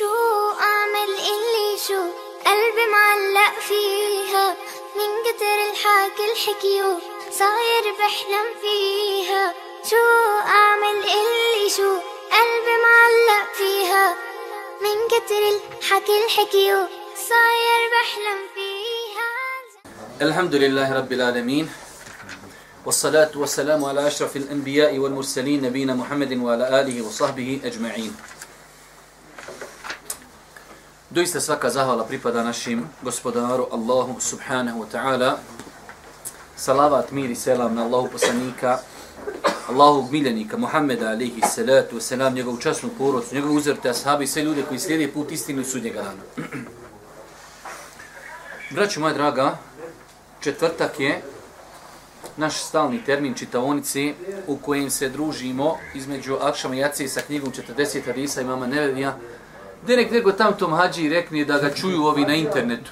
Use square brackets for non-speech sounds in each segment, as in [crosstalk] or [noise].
شو أعمل اللي شو؟ قلبي معلق فيها. من كتر الحكي الحكيو صاير بحلم فيها. شو أعمل اللي شو؟ قلبي معلق فيها. من كتر الحكي الحكيو صاير بحلم فيها. الحمد لله رب العالمين. والصلاة والسلام على أشرف الأنبياء والمرسلين نبينا محمد وعلى آله وصحبه أجمعين. Doista svaka zahvala pripada našim gospodaru Allahu subhanahu wa ta'ala. Salavat, mir i selam na Allahu poslanika, Allahu miljenika, Muhammeda alihi salatu wa salam, njegovu časnu porodcu, njegovu uzrte ashabi i sve ljude koji slijede put istinu i sudnjega dana. [clears throat] Braću moja draga, četvrtak je naš stalni termin čitaonici u kojem se družimo između Akšama i Jacije sa knjigom 40 hadisa imama Nevevija, gdje nek nego tam tom hađi rekne da ga čuju ovi na internetu.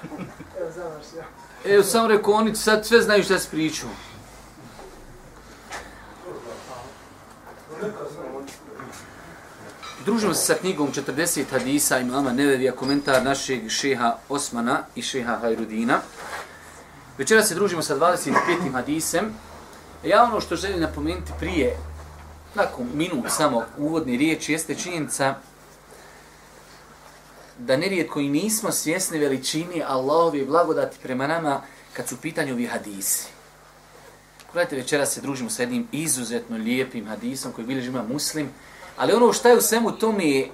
Evo sam rekao, oni sad sve znaju šta se priču. Družimo se sa knjigom 40 hadisa imama Nevevija, komentar našeg šeha Osmana i šeha Hajrudina. Večera se družimo sa 25. hadisem. Ja ono što želim napomenuti prije, nakon minut samo uvodni riječ, jeste činjenica da nerijetko i nismo svjesni veličini Allahovi blagodati prema nama kad su u pitanju ovi hadisi. Gledajte, večera se družimo sa jednim izuzetno lijepim hadisom koji bilježi ima muslim, ali ono što je u svemu tome je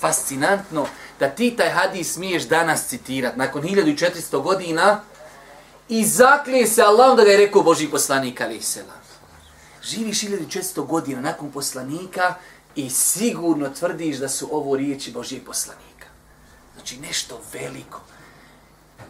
fascinantno da ti taj hadis smiješ danas citirati nakon 1400 godina i zaklije se Allahom da ga je rekao Boži poslanik ali selam. Živiš 1400 godina nakon poslanika i sigurno tvrdiš da su ovo riječi Božijeg poslanika. Znači nešto veliko.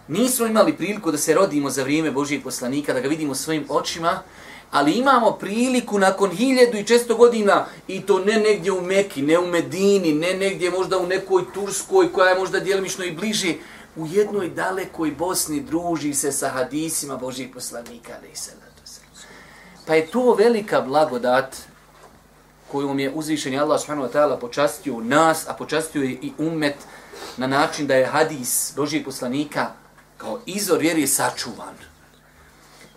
Nismo imali priliku da se rodimo za vrijeme Božijeg poslanika, da ga vidimo svojim očima, ali imamo priliku nakon hiljadu i često godina, i to ne negdje u Meki, ne u Medini, ne negdje možda u nekoj Turskoj, koja je možda dijelimično i bliži, u jednoj dalekoj Bosni druži se sa hadisima Božijeg poslanika. Pa je to velika blagodat kojom je uzvišen Allah subhanahu wa ta'ala počastio nas, a počastio je i umet na način da je hadis Božijeg poslanika kao izor vjeri sačuvan.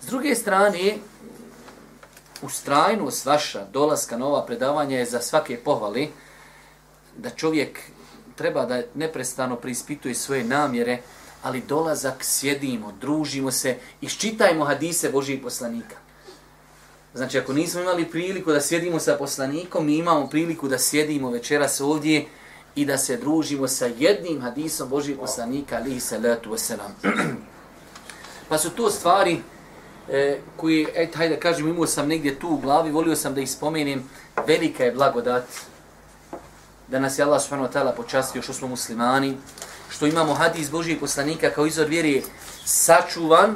S druge strane, ustrajnost vaša dolaska na ova predavanja je za svake pohvali da čovjek treba da neprestano preispituje svoje namjere, ali dolazak sjedimo, družimo se, iščitajmo hadise Božijeg poslanika. Znači, ako nismo imali priliku da sjedimo sa poslanikom, mi imamo priliku da sjedimo večeras ovdje i da se družimo sa jednim hadisom Božijeg poslanika, alihi salatu wasalam. [clears throat] pa su to stvari e, koje, et, hajde da kažem, imao sam negdje tu u glavi, volio sam da ih spomenem, velika je blagodat da nas je Allah subhanahu wa ta'ala počastio što smo muslimani, što imamo hadis Božijeg poslanika kao izor vjeri sačuvan,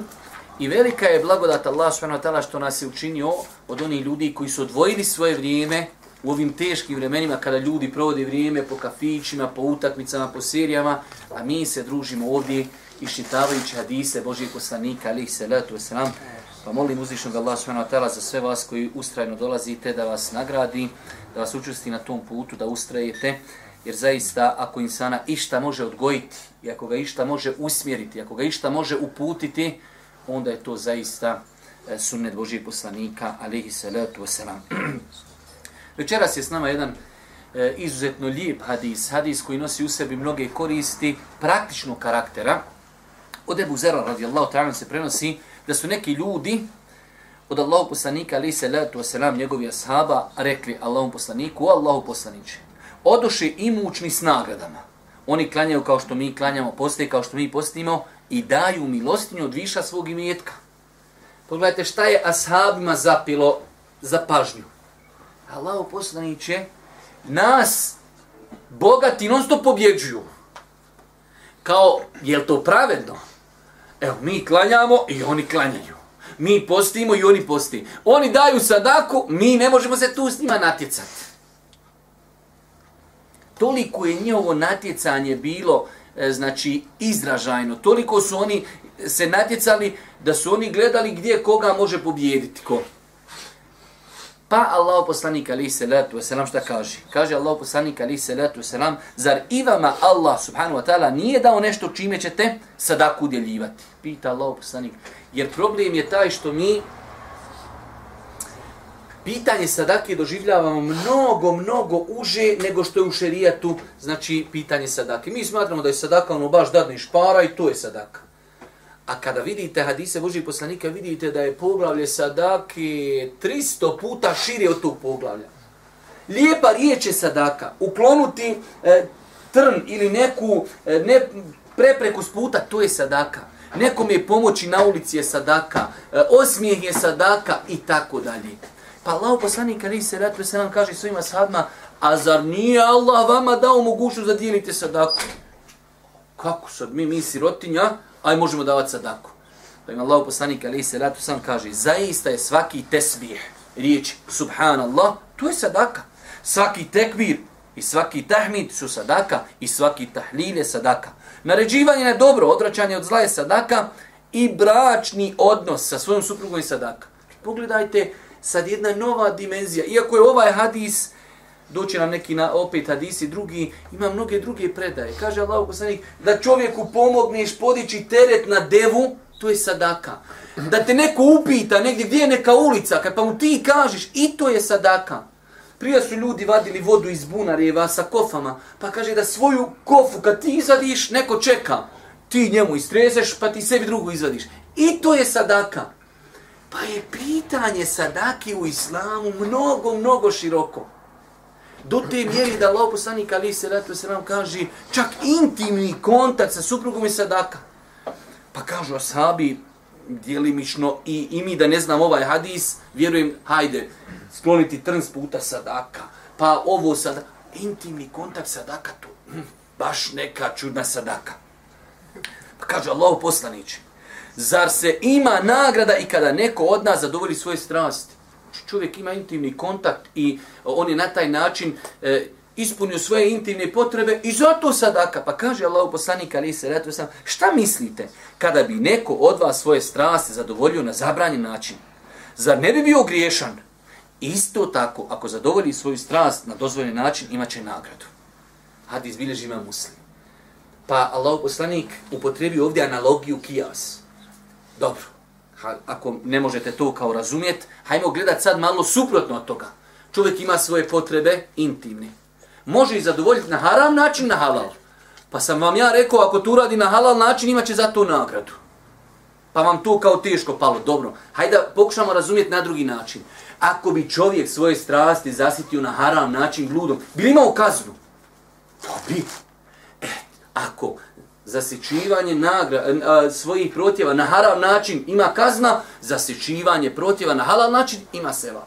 I velika je blagodat Allah subhanahu što nas je učinio od onih ljudi koji su odvojili svoje vrijeme u ovim teškim vremenima kada ljudi provode vrijeme po kafićima, po utakmicama, po serijama, a mi se družimo ovdje iščitavajući hadise Božijeg poslanika, alihi salatu wasalam. Pa molim uzvišnog Allah subhanahu za sve vas koji ustrajno dolazite da vas nagradi, da vas učusti na tom putu, da ustrajete. Jer zaista ako insana išta može odgojiti, i ako ga išta može usmjeriti, ako ga išta može uputiti, onda je to zaista e, sunnet Božijeg poslanika, alihi salatu wasalam. [clears throat] Večeras je s nama jedan e, izuzetno lijep hadis, hadis koji nosi u sebi mnoge koristi praktičnog karaktera. Od Ebu Zera radijallahu ta'ala se prenosi da su neki ljudi od Allahog poslanika, alihi salatu wasalam, njegovi ashaba, rekli Allahom poslaniku, o Allahu poslaniče, odoše imućni s nagradama. Oni klanjaju kao što mi klanjamo, postoje kao što mi postimo, i daju milostinju od viša svog imetka. Pogledajte šta je ashabima zapilo za pažnju. Allah poslaniće, nas bogati non stop pobjeđuju. Kao, je to pravedno? Evo, mi klanjamo i oni klanjaju. Mi postimo i oni posti. Oni daju sadaku, mi ne možemo se tu s njima natjecati. Toliko je njihovo natjecanje bilo E, znači izražajno. Toliko su oni se natjecali da su oni gledali gdje koga može pobijediti ko. Pa Allah poslanik ali se letu selam šta kaže? Kaže Allah poslanik ali se letu selam zar i vama Allah subhanahu wa ta'ala nije dao nešto čime ćete sadaku udjeljivati? Pita Allah poslanik. Jer problem je taj što mi pitanje sadake doživljavamo mnogo, mnogo uže nego što je u šerijatu, znači pitanje sadake. Mi smatramo da je sadaka ono baš dadniš špara i to je sadaka. A kada vidite hadise Božih poslanika, vidite da je poglavlje sadake 300 puta šire od tog poglavlja. Lijepa riječ je sadaka. Uklonuti e, trn ili neku e, ne, prepreku s puta, to je sadaka. Nekom je pomoći na ulici je sadaka, e, osmijeh je sadaka i tako dalje. Pa Allah poslanik ali se ratu se nam kaže svojima sadma, a zar nije Allah vama dao mogućnost da dijelite sadaku? Kako sad mi, mi sirotinja, aj možemo davati sadaku. Pa im Allah poslanik ali se ratu sam kaže, zaista je svaki tesbih, riječ subhanallah, to je sadaka. Svaki tekbir i svaki tahmid su sadaka i svaki tahlil je sadaka. Naređivanje na dobro, odračanje od zla je sadaka i bračni odnos sa svojom suprugom je sadaka. Pogledajte, sad jedna nova dimenzija. Iako je ovaj hadis, doći nam neki na, opet hadisi drugi, ima mnoge druge predaje. Kaže Allah poslanik, da čovjeku pomogneš podići teret na devu, to je sadaka. Da te neko upita negdje gdje je neka ulica, kad pa mu ti kažeš, i to je sadaka. Prije su ljudi vadili vodu iz bunareva sa kofama, pa kaže da svoju kofu kad ti izvadiš, neko čeka. Ti njemu istreseš, pa ti sebi drugu izvadiš. I to je sadaka. Pa je pitanje sadaki u islamu mnogo, mnogo široko. Do te mjeri da Allah poslanik ali se ratu se nam kaže čak intimni kontakt sa suprugom je sadaka. Pa kažu ashabi dijelimično i, i mi da ne znam ovaj hadis, vjerujem, hajde, skloniti trn s puta sadaka. Pa ovo sad intimni kontakt sadaka, to hm, baš neka čudna sadaka. Pa kaže Allah poslaniče, Zar se ima nagrada i kada neko od nas zadovolji svoje strasti? Čovjek ima intimni kontakt i e, on je na taj način e, ispunio svoje intimne potrebe i zato sadaka. Pa kaže Allah poslanik ali se retu sam, šta mislite kada bi neko od vas svoje strasti zadovoljio na zabranjen način? Zar ne bi bio griješan? Isto tako, ako zadovolji svoju strast na dozvoljen način, imaće nagradu. Hadis bilježi ima muslim. Pa Allah poslanik upotrebi ovdje analogiju kijas. Dobro, ha, ako ne možete to kao razumjet, hajmo gledat sad malo suprotno od toga. Čovjek ima svoje potrebe intimne. Može i zadovoljiti na haram način, na halal. Pa sam vam ja rekao, ako tu radi na halal način, imaće za to nagradu. Pa vam to kao teško palo. Dobro, hajde pokušamo razumjeti na drugi način. Ako bi čovjek svoje strasti zasitio na haram način gludom, bi li imao kaznu? To bi. E, ako zasičivanje nagra, a, svojih protjeva na haram način ima kazna, zasičivanje protjeva na halal način ima seva.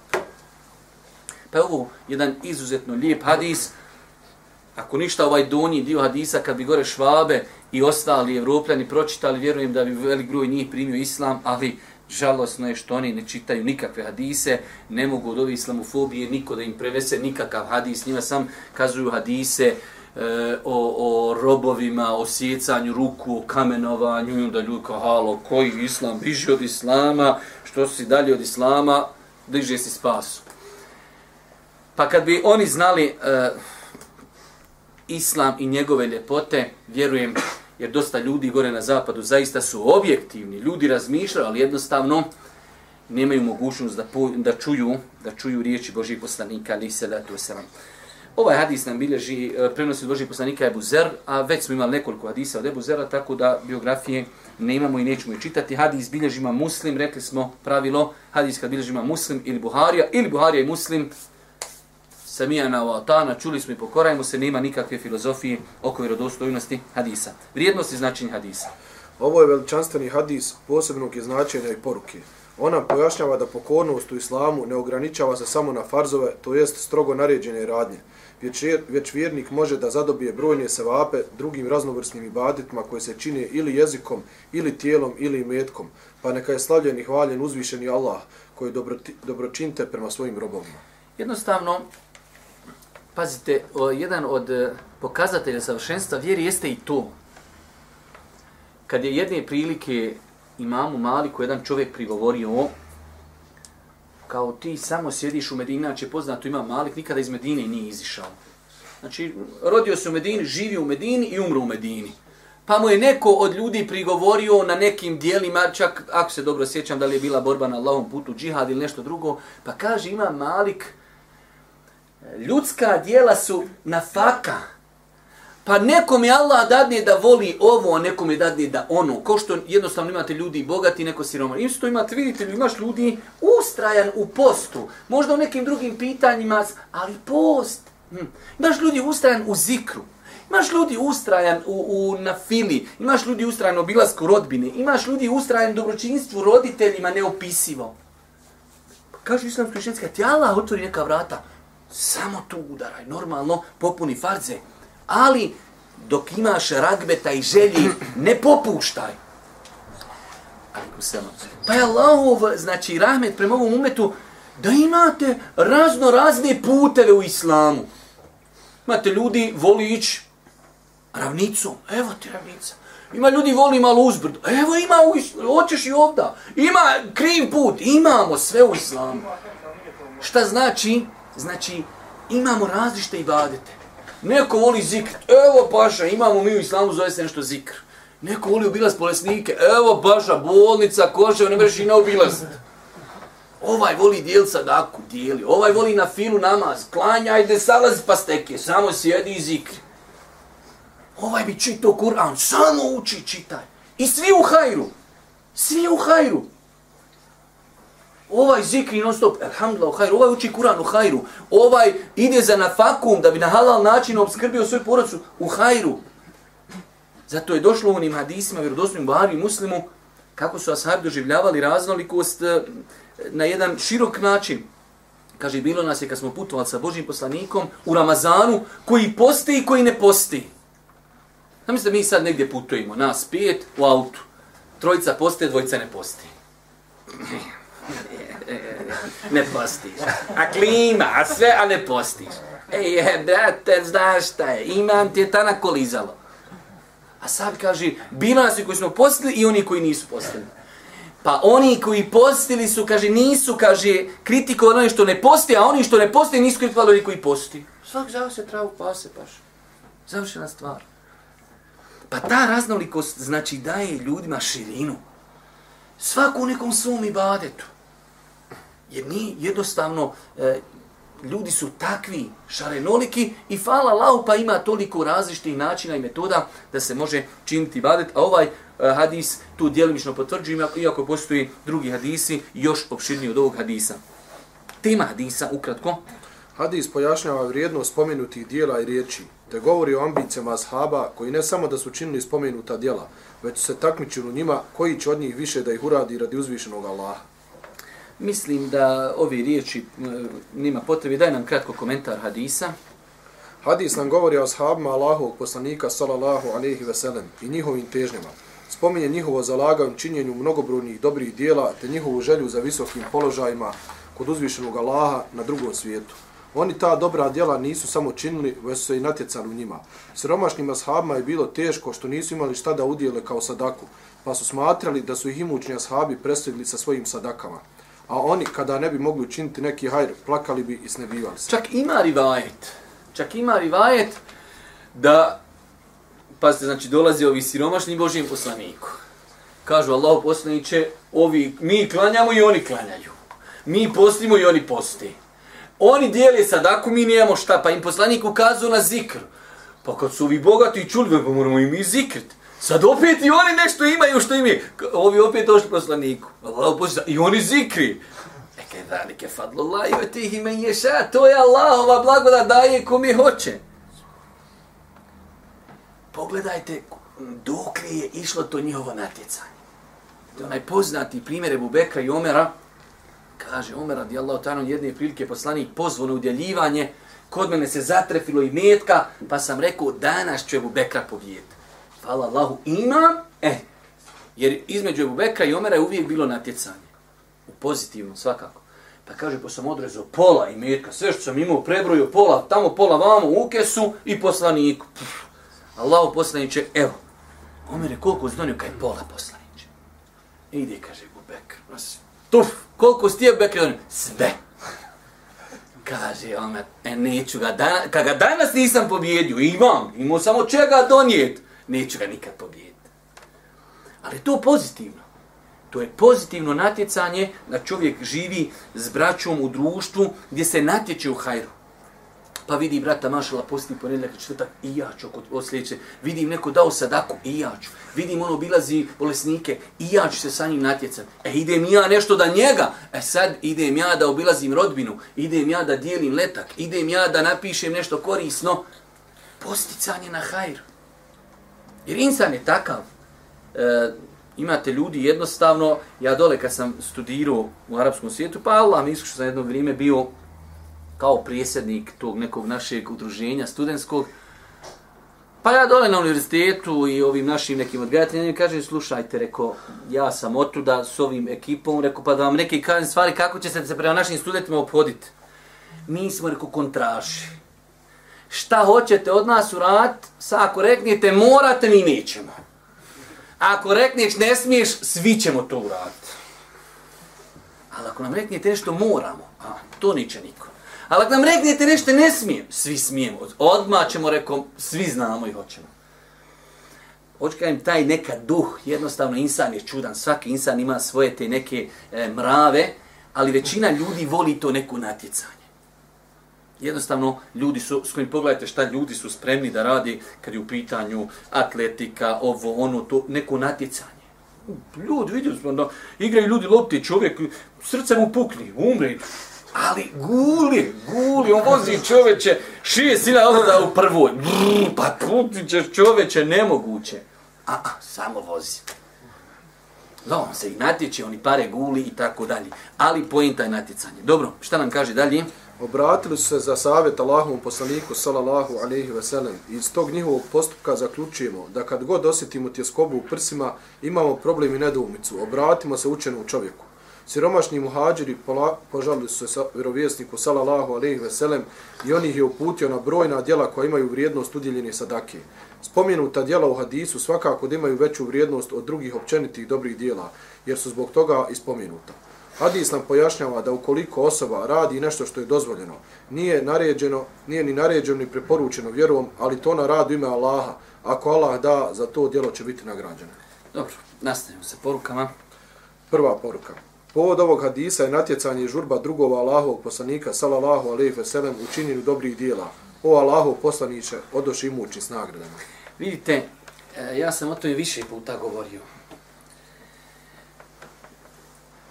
Pa je ovo jedan izuzetno lijep hadis. Ako ništa ovaj donji dio hadisa, kad bi gore švabe i ostali evropljani pročitali, vjerujem da bi velik broj njih primio islam, ali žalosno je što oni ne čitaju nikakve hadise, ne mogu od ove islamofobije niko da im prevese nikakav hadis, njima sam kazuju hadise, e, o, o robovima, o sjecanju ruku, o kamenovanju, i onda ljudi kao, halo, koji islam, biži od islama, što si dalje od islama, diže si spasu. Pa kad bi oni znali e, islam i njegove ljepote, vjerujem, jer dosta ljudi gore na zapadu zaista su objektivni, ljudi razmišljaju, ali jednostavno nemaju mogućnost da, po, da čuju da čuju riječi Božih poslanika, ali se letu selam. Ovaj hadis nam bilježi, e, prenosi prenosi Božih poslanika Ebu Zer, a već smo imali nekoliko hadisa od Ebu Zera, tako da biografije ne imamo i nećemo je čitati. Hadis bilježima muslim, rekli smo pravilo, hadis kad bilježima muslim ili Buharija, ili Buharija i muslim, samijana o atana, čuli smo i pokorajmo se, nema nikakve filozofije oko vjerodostojnosti hadisa. Vrijednost i značenje hadisa. Ovo je veličanstveni hadis posebnog je značenja i poruke. Ona pojašnjava da pokornost u islamu ne ograničava se samo na farzove, to jest strogo naređene radnje, već, vjernik može da zadobije brojne sevape drugim raznovrsnim ibaditima koje se čine ili jezikom, ili tijelom, ili metkom, pa neka je slavljen i hvaljen uzvišeni Allah koji dobro, dobročinte prema svojim robovima. Jednostavno, pazite, jedan od e, pokazatelja savršenstva vjeri jeste i to. Kad je jedne prilike imamu Maliku jedan čovjek prigovorio kao ti samo sjediš u Medini, inače poznato ima Malik, nikada iz Medine nije izišao. Znači, rodio se u Medini, živi u Medini i umro u Medini. Pa mu je neko od ljudi prigovorio na nekim dijelima, čak ako se dobro sjećam da li je bila borba na Allahom putu, džihad ili nešto drugo, pa kaže ima Malik, ljudska dijela su na faka. Pa nekom je Allah dadne da voli ovo, a nekom je dadne da ono. Ko što jednostavno imate ljudi bogati, neko siroma. Isto imate, vidite, imaš ljudi ustrajan u postu. Možda u nekim drugim pitanjima, ali post. Hm. Imaš ljudi ustrajan u zikru. Imaš ljudi ustrajan u, u, na fili, imaš ljudi ustrajan u obilasku rodbine, imaš ljudi ustrajan u dobročinstvu roditeljima neopisivo. Kažu islamski učenjski, ti Allah otvori neka vrata, samo tu udaraj, normalno, popuni farze. Ali, dok imaš ragbeta i želji, ne popuštaj. Pa je Allahov, znači, rahmet prema ovom umetu, da imate razno razne puteve u islamu. Imate ljudi, voli ići ravnicu, evo ti ravnica. Ima ljudi voli malo uzbrdo, evo ima, u hoćeš i ovda. Ima kriv put, imamo sve u islamu. Šta znači? Znači, imamo različite ibadete. Neko voli zikr, evo paša, imamo mi u islamu, zove se nešto zikr. Neko voli obilaz bolesnike, evo paša, bolnica, koševa, ne mreš i na obilaz. Ovaj voli dijel sadaku, dijeli. Ovaj voli na filu namaz, klanja, ajde, salazi pa steke, samo sjedi i zikri. Ovaj bi čitao Kur'an, samo uči, čitaj. I svi u hajru. Svi u hajru ovaj zikri non stop, alhamdulillah, u hajru, ovaj uči Kur'an u hajru, ovaj ide za nafakum da bi na halal način obskrbio svoju porodcu u hajru. Zato je došlo u onim hadisima, vjerodostojnim Buhari muslimu, kako su ashabi doživljavali raznolikost eh, na jedan širok način. Kaže, bilo nas je kad smo putovali sa Božim poslanikom u Ramazanu, koji posti i koji ne posti. Znam da mi sad negdje putujemo, nas pijet u autu. Trojica poste, dvojica ne posti ne postiš. A klima, a sve, a ne postiš. Ej, je, brate, znaš šta je, imam ti je ta nakolizalo. A sad kaže, bila nas koji smo postili i oni koji nisu postili. Pa oni koji postili su, kaže, nisu, kaže, kritikovali oni što ne posti, a oni što ne posti nisu kritikovali oni koji posti. Svak zao se travu, pase, paš. Završena stvar. Pa ta raznolikost, znači, daje ljudima širinu. Svaku u nekom svom ibadetu. Jer mi jednostavno, e, ljudi su takvi šarenoliki i fala lau pa ima toliko različitih načina i metoda da se može činiti ibadet. A ovaj e, hadis tu djelimično potvrđujem, iako postoji drugi hadisi još opširniji od ovog hadisa. Tema hadisa, ukratko. Hadis pojašnjava vrijednost spomenutih dijela i riječi, te govori o ambicijama ashaba koji ne samo da su činili spomenuta dijela, već se takmičili u njima koji će od njih više da ih uradi radi uzvišenog Allaha. Mislim da ovi riječi e, nima potrebi. Daj nam kratko komentar hadisa. Hadis nam govori o ashabima Allahovog poslanika sallallahu alaihi ve sellem i njihovim težnjama. Spominje njihovo zalaganje činjenju mnogobrojnih dobrih dijela te njihovu želju za visokim položajima kod uzvišenog Allaha na drugom svijetu. Oni ta dobra djela nisu samo činili, već su se i natjecali u njima. Siromašnim ashabima je bilo teško što nisu imali šta da udijele kao sadaku, pa su smatrali da su ih imućni ashabi prestigli sa svojim sadakama a oni kada ne bi mogli učiniti neki hajr, plakali bi i snebivali se. Čak ima rivajet, čak ima rivajet da, pa znači dolazi ovi siromašni Božijem poslaniku. Kažu Allah poslaniće, ovi, mi klanjamo i oni klanjaju. Mi postimo i oni posti. Oni dijeli sadaku, mi nijemo šta, pa im poslanik ukazuje na zikr. Pa kad su ovi bogati i čuli, pa moramo im i zikriti. Sad opet i oni nešto imaju što im je. Ovi opet došli poslaniku. Allah I oni zikri. Eke velike fadlullah i otih ime ješa. To je Allahova blagoda daje kom je hoće. Pogledajte dok li je išlo to njihovo natjecanje. To je onaj poznati primjer Ebu Bekra i Omera. Kaže Omer radijallahu ta'ala jedne prilike poslanik pozvao na udjeljivanje. Kod mene se zatrefilo i metka, pa sam rekao danas ću Ebu Bekra pobijeti hvala Allahu, imam, e, eh. jer između Ebu Bekra i Omera je uvijek bilo natjecanje. U pozitivnom, svakako. Pa kaže, pa sam odrezao pola i metka, sve što sam imao, prebrojio pola, tamo pola vamo, u kesu i poslaniku. Pff, Allahu poslaniće, evo, Omer je koliko zdonio, kaj pola poslaniće. I e, ide, kaže Ebu Bekr, tuf, koliko si ti donio? Sve. Kaže Omer, e, neću ga, dana, kad ga danas nisam pobjedio, imam, imao samo čega donijet, neću ga nikad pobijediti. Ali to pozitivno. To je pozitivno natjecanje da čovjek živi s braćom u društvu gdje se natječe u hajru. Pa vidi brata Mašala posti ponedljak i četvrtak i ja ću od sljedeće. Vidim neko dao sadaku i ja ću. Vidim ono bilazi bolesnike i ja ću se sa njim natjecati. E idem ja nešto da njega. E sad idem ja da obilazim rodbinu. Idem ja da dijelim letak. Idem ja da napišem nešto korisno. Posticanje na hajr. Jer insan je takav. E, imate ljudi jednostavno, ja dole kad sam studirao u arapskom svijetu, pa Allah mi iskušao sam jedno vrijeme bio kao prijesednik tog nekog našeg udruženja studentskog. Pa ja dole na univerzitetu i ovim našim nekim odgajateljima kažem, slušajte, reko, ja sam otuda s ovim ekipom, reko, pa da vam neke kažem stvari, kako će se prema našim studentima obhoditi. Mi smo, reko, kontraši. Šta hoćete od nas u rat, sa ako reknete morate, mi nećemo. Ako rekneš ne smiješ, svi ćemo to uraditi. Ali ako nam reknete nešto moramo, a, to niče niko. Ali ako nam reknete nešto ne smijem, svi smijemo. Odmah ćemo rekom, svi znamo i hoćemo. Hoću taj neka duh, jednostavno insan je čudan, svaki insan ima svoje te neke e, mrave, ali većina ljudi voli to neko natjecanje. Jednostavno, ljudi su, s kojim pogledajte šta ljudi su spremni da radi kad je u pitanju atletika, ovo, ono, to, neko natjecanje. Ljudi, vidio smo da igraju ljudi lopti, čovjek, srce mu pukni, umre, Ali guli, guli, on vozi čoveče, šije sina odlada u prvoj. Brr, pa puti ćeš čoveče, nemoguće. A, a, samo vozi. Da, on se i natječe, oni pare guli i tako dalje. Ali pojenta je natjecanje. Dobro, šta nam kaže dalje? Obratili su se za savjet Allahovom poslaniku sallallahu alejhi ve sellem i iz tog njihovog postupka zaključujemo da kad god osjetimo tjeskobu u prsima imamo problem i nedoumicu. Obratimo se učenom čovjeku. Siromašni muhađiri požalili su se vjerovjesniku sallallahu alejhi ve sellem i on ih je uputio na brojna djela koja imaju vrijednost udjeljene sadake. Spomenuta djela u hadisu svakako da imaju veću vrijednost od drugih općenitih dobrih djela, jer su zbog toga ispomenuta. Hadis nam pojašnjava da ukoliko osoba radi nešto što je dozvoljeno, nije naređeno, nije ni naređeno ni preporučeno vjerovom, ali to na radu ime Allaha. Ako Allah da, za to djelo će biti nagrađeno. Dobro, nastavimo se porukama. Prva poruka. Povod ovog hadisa je natjecanje žurba drugova Allahovog poslanika, salallahu alaihi ve sellem, u činjenju dobrih dijela. O Allahov poslaniće, odoši imući s nagradama. Vidite, e, ja sam o tome više puta govorio.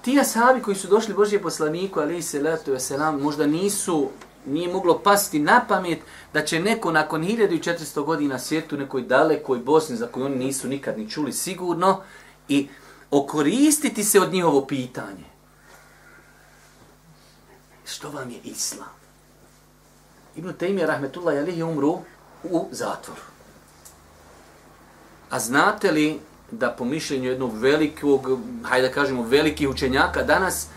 Ti asabi koji su došli Božje poslaniku, ali alaihi salatu selam, možda nisu, nije moglo pasti na pamet da će neko nakon 1400 godina svijetu, nekoj dalekoj Bosni, za koju oni nisu nikad ni čuli sigurno, i okoristiti se od njihovo pitanje. Što vam je islam? Ibn Taymi rahmetullah alihi umru u zatvoru. A znate li da po mišljenju jednog velikog, hajde da kažemo velikih učenjaka, danas,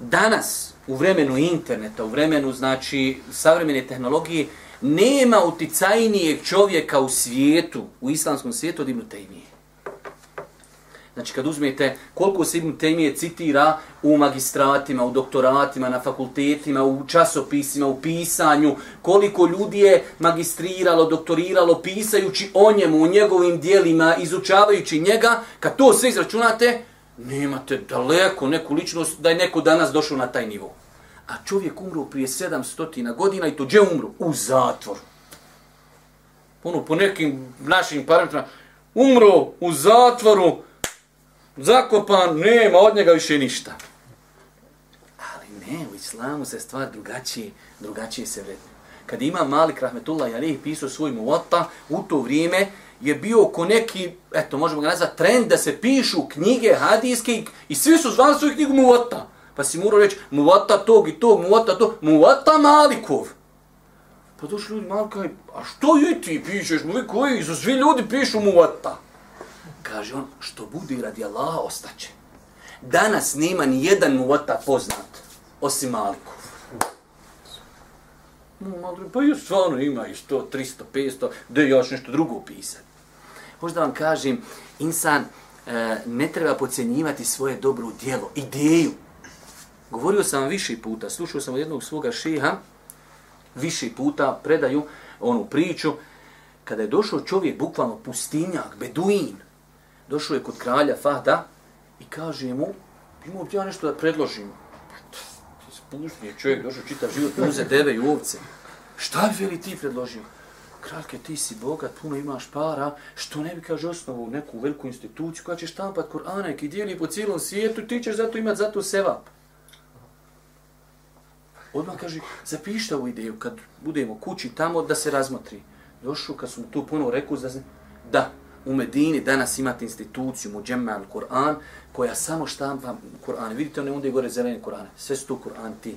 danas u vremenu interneta, u vremenu znači savremene tehnologije, nema uticajnijeg čovjeka u svijetu, u islamskom svijetu od Ibn Taymije. Znači kad uzmete koliko se Ibn Temije citira u magistratima, u doktoratima, na fakultetima, u časopisima, u pisanju, koliko ljudi je magistriralo, doktoriralo, pisajući o njemu, o njegovim dijelima, izučavajući njega, kad to sve izračunate, nemate daleko neku ličnost da je neko danas došao na taj nivo. A čovjek umro prije 700 godina i to gdje umro? U zatvoru. Ono, po nekim našim parametrima, umro u zatvoru, zakopan, nema od njega više ništa. Ali ne, u islamu se stvar drugačije, drugačije se vredne. Kad ima Malik Rahmetullah Jalih pisao svoj muvata, u to vrijeme je bio ko neki, eto, možemo ga nazvati, trend da se pišu knjige hadijske i svi su zvali svoju knjigu muvata. Pa si morao reći, muvata tog i tog, muvata tog, muvata Malikov. Pa došli ljudi malo a što i ti pišeš, mu koji, su svi ljudi pišu muvata kaže on, što bude radi Allaha ostaće. Danas nema ni jedan muvata poznat, osim Malikov. Pa još stvarno ima i 100, 300, 500, da još nešto drugo pisati. Možda vam kažem, insan e, ne treba pocijenjivati svoje dobro djelo, ideju. Govorio sam vam više puta, slušao sam od jednog svoga šeha, više puta predaju onu priču, kada je došao čovjek, bukvalno pustinjak, beduin, došao je kod kralja Fahda i kaže mu, imao bi ja nešto da predložim. Pa Spušten je čovjek, došao čita život, uze deve i ovce. Šta bi veli ti predložio? Kralke, ti si bogat, puno imaš para, što ne bi, kaže, osnovu neku veliku instituciju koja će štampat Korana i dijeli po cijelom svijetu, ti ćeš zato imat zato sevap. Odmah kaže, zapišite ovu ideju kad budemo kući tamo da se razmotri. Došao kad su tu puno rekao da, da, u Medini danas imate instituciju Muđemma al-Kur'an koja samo štampa Kur'an. Vidite one onda gore zelene Kur'ane. Sve su tu Kur'an ti.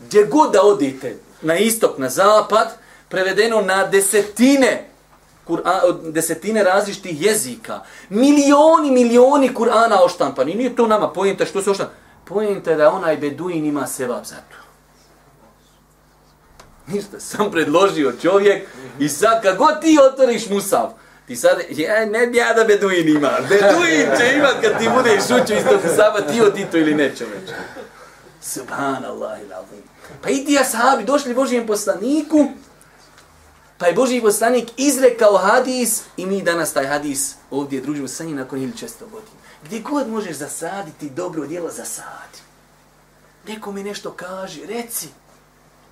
Gdje god da odite, na istok, na zapad, prevedeno na desetine Kur'an, desetine različitih jezika. Milioni, milioni Kur'ana oštampani. Nije to nama pojenta što se oštampani. Pojenta je da onaj beduin ima sevap za to. Ništa, sam predložio čovjek i sad kad god ti otvoriš musav, ti sad, ja, ne bi ja da beduin ima. Beduin će imat kad ti budeš učio isto tog musava, ti od Tito ili neće već. Subhanallah ilazim. Pa i ti ashabi došli Božijem poslaniku, pa je Božji poslanik izrekao hadis i mi danas taj hadis ovdje družimo sa njim nakon ili često godina. Gdje god možeš zasaditi dobro djelo, zasadi. Neko mi nešto kaže, reci,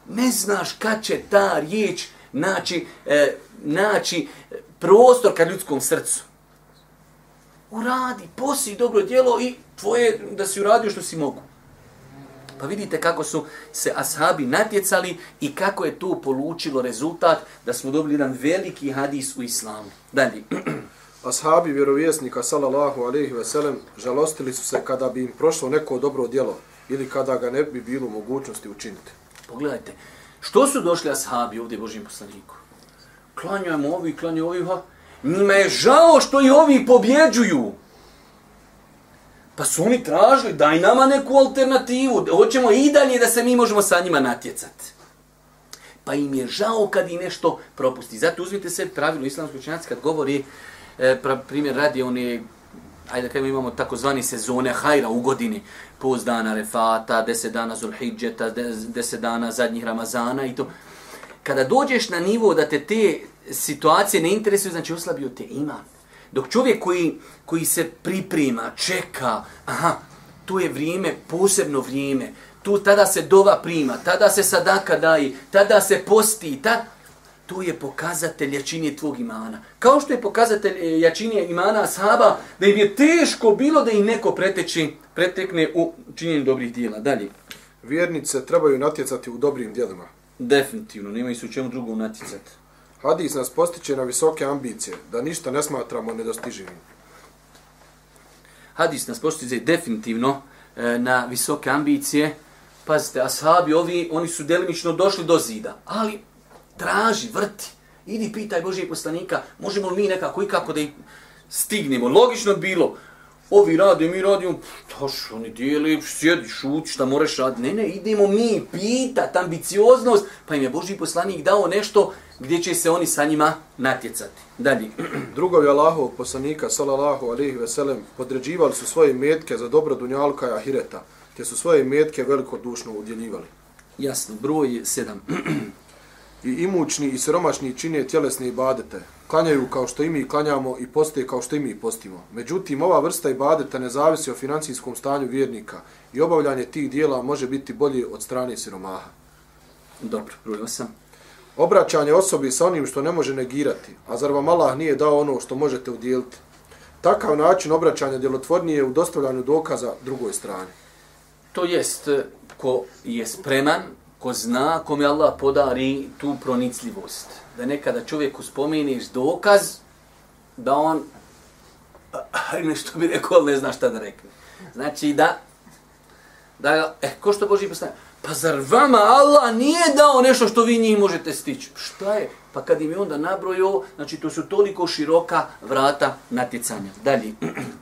ne znaš kad će ta riječ naći, e, naći prostor ka ljudskom srcu. Uradi, posi dobro djelo i tvoje da si uradio što si mogu. Pa vidite kako su se ashabi natjecali i kako je to polučilo rezultat da smo dobili jedan veliki hadis u islamu. Dalje. [clears throat] Ashabi vjerovjesnika sallallahu alejhi ve sellem žalostili su se kada bi im prošlo neko dobro djelo ili kada ga ne bi bilo mogućnosti učiniti. Pogledajte, što su došli ashabi ovdje Božim poslaniku? Klanjamo ovi, klanjamo ovi. Njima je žao što i ovi pobjeđuju. Pa su oni tražili, daj nama neku alternativu, hoćemo i dalje da se mi možemo sa njima natjecati. Pa im je žao kad i nešto propusti. Zato uzmite se pravilo islamskoj učenjaci kad govori, e, pra, primjer radi, one, ajde da kažemo imamo takozvani sezone hajra u godini, post dana refata, deset dana zulhidžeta, deset dana zadnjih ramazana i to. Kada dođeš na nivo da te te situacije ne interesuju, znači oslabio te iman. Dok čovjek koji, koji se priprema, čeka, aha, tu je vrijeme, posebno vrijeme, tu tada se dova prima, tada se sadaka daje, tada se posti, ta, to je pokazatelj jačinje tvog imana. Kao što je pokazatelj e, jačinje imana sahaba, da im je teško bilo da im neko preteči, pretekne u činjenju dobrih dijela. Dalje. Vjernice trebaju natjecati u dobrim dijelima. Definitivno, nema se u čemu drugom natjecati. Hadis nas postiče na visoke ambicije, da ništa ne smatramo nedostiživim. Hadis nas postiče definitivno e, na visoke ambicije. Pazite, ashabi ovi, oni su delimično došli do zida, ali traži, vrti. Idi pitaj Božije poslanika, možemo li mi nekako i kako da ih stignemo. Logično bilo, ovi rade, mi radimo, to oni dijeli, sjedi, šuti, šta moraš raditi. Ne, ne, idemo mi, pitat, ambicioznost, pa im je Božji poslanik dao nešto gdje će se oni sa njima natjecati. Dalje. [clears throat] Drugovi Allahovog poslanika, salallahu alihi veselem, podređivali su svoje metke za dobro dunjalka i ahireta, te su svoje metke velikodušno udjeljivali. Jasno, broj sedam. [clears throat] I imućni i siromašni čine tjelesne ibadete. Klanjaju kao što i mi klanjamo i poste kao što i mi postimo. Međutim, ova vrsta ibadeta ne zavisi o financijskom stanju vjernika i obavljanje tih dijela može biti bolje od strane siromaha. Dobro, broj osam. Obraćanje osobi sa onim što ne može negirati, a zar vam Allah nije dao ono što možete udjeliti? Takav način obraćanja djelotvornije u dostavljanju dokaza drugoj strani. To jest, ko je spreman ko zna, kom je Allah podari tu pronicljivost. Da nekada čovjeku spomeniš dokaz, da on [laughs] nešto bi rekao, ali ne zna šta da rekne. Znači da, da eh, ko što Boži postavlja, pa zar vama Allah nije dao nešto što vi njih možete stići? Šta je? Pa kad im je onda nabrojio, znači to su toliko široka vrata natjecanja. Dalje.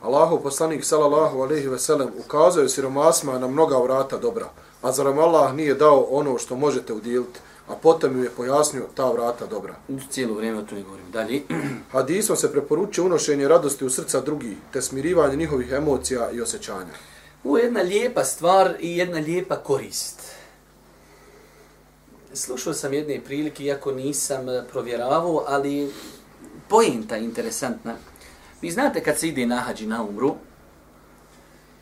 Allahu poslanik sallallahu alejhi ve sellem ukazuje siromasima na mnoga vrata dobra. A zar vam Allah nije dao ono što možete udjeliti? A potom je pojasnio ta vrata dobra. Cijelo vrijeme o tome govorim. Dalje. [clears throat] Hadisom se preporučuje unošenje radosti u srca drugih, te smirivanje njihovih emocija i osjećanja. Ovo je jedna lijepa stvar i jedna lijepa korist. Slušao sam jedne prilike, iako nisam e, provjeravao, ali pojenta je interesantna. Vi znate kad se ide na hađi na umru,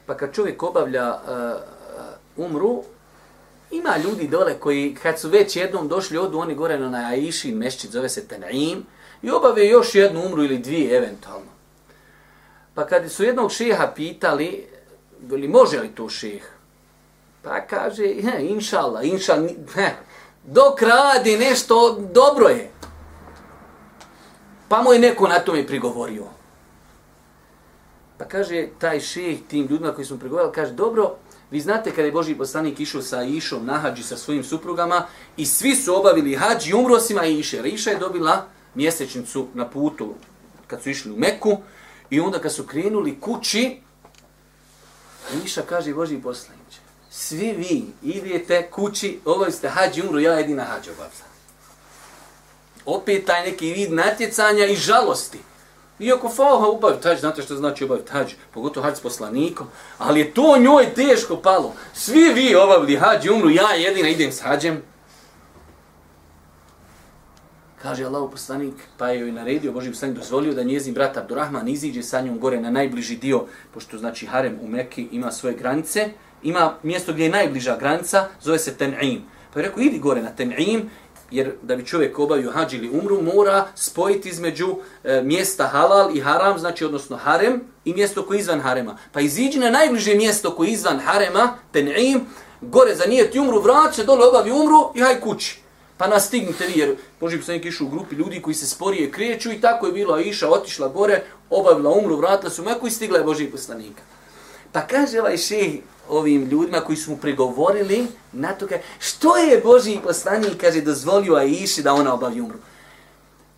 pa kad čovjek obavlja uh, umru, ima ljudi dole koji kad su već jednom došli odu oni gore na Aishin mešćid, zove se Tenaim, i obave još jednu umru ili dvije eventualno. Pa kad su jednog šeha pitali, li može li to šeh? Pa kaže, he, inšallah, inšallah, [laughs] he, dok radi nešto, dobro je. Pa mu je neko na tome prigovorio. Pa kaže, taj šejh tim ljudima koji su mu prigovorili, kaže, dobro, vi znate kada je Boži poslanik išao sa Išom na hađi sa svojim suprugama i svi su obavili hađi umrosima Iše. Iša je dobila mjesečnicu na putu kad su išli u Meku i onda kad su krenuli kući, Iša kaže Boži poslanik, svi vi idete kući, ovo ste hađi umru, ja jedina hađi obavza. Opet taj neki vid natjecanja i žalosti. Iako faha ubaviti hađ, znate što znači obaviti hađ, pogotovo hađ s poslanikom, ali je to njoj teško palo. Svi vi obavili hađ umru, ja jedina idem s hađem. Kaže Allah poslanik, pa je joj naredio, Boži poslanik dozvolio da njezin brat Abdurrahman iziđe sa njom gore na najbliži dio, pošto znači harem u Mekki ima svoje granice, ima mjesto gdje je najbliža granica, zove se Ten'im. Pa je rekao, idi gore na Ten'im, jer da bi čovjek obavio hađ ili umru, mora spojiti između e, mjesta halal i haram, znači odnosno harem i mjesto koje je izvan harema. Pa iziđi na najbliže mjesto koje je izvan harema, Ten'im, gore za nijet umru, vrat se dole obavi umru i haj kući. Pa nastignite vi, jer Boži poslanik išao u grupi ljudi koji se sporije kreću i tako je bilo, a iša otišla gore, obavila umru, vratila su meku i stigla je Boži poslanika. Pa kaže ovaj šeh ovim ljudima koji su mu pregovorili na to kaže, što je Boži poslanik, kaže, dozvolio Aiši da ona obavi umru.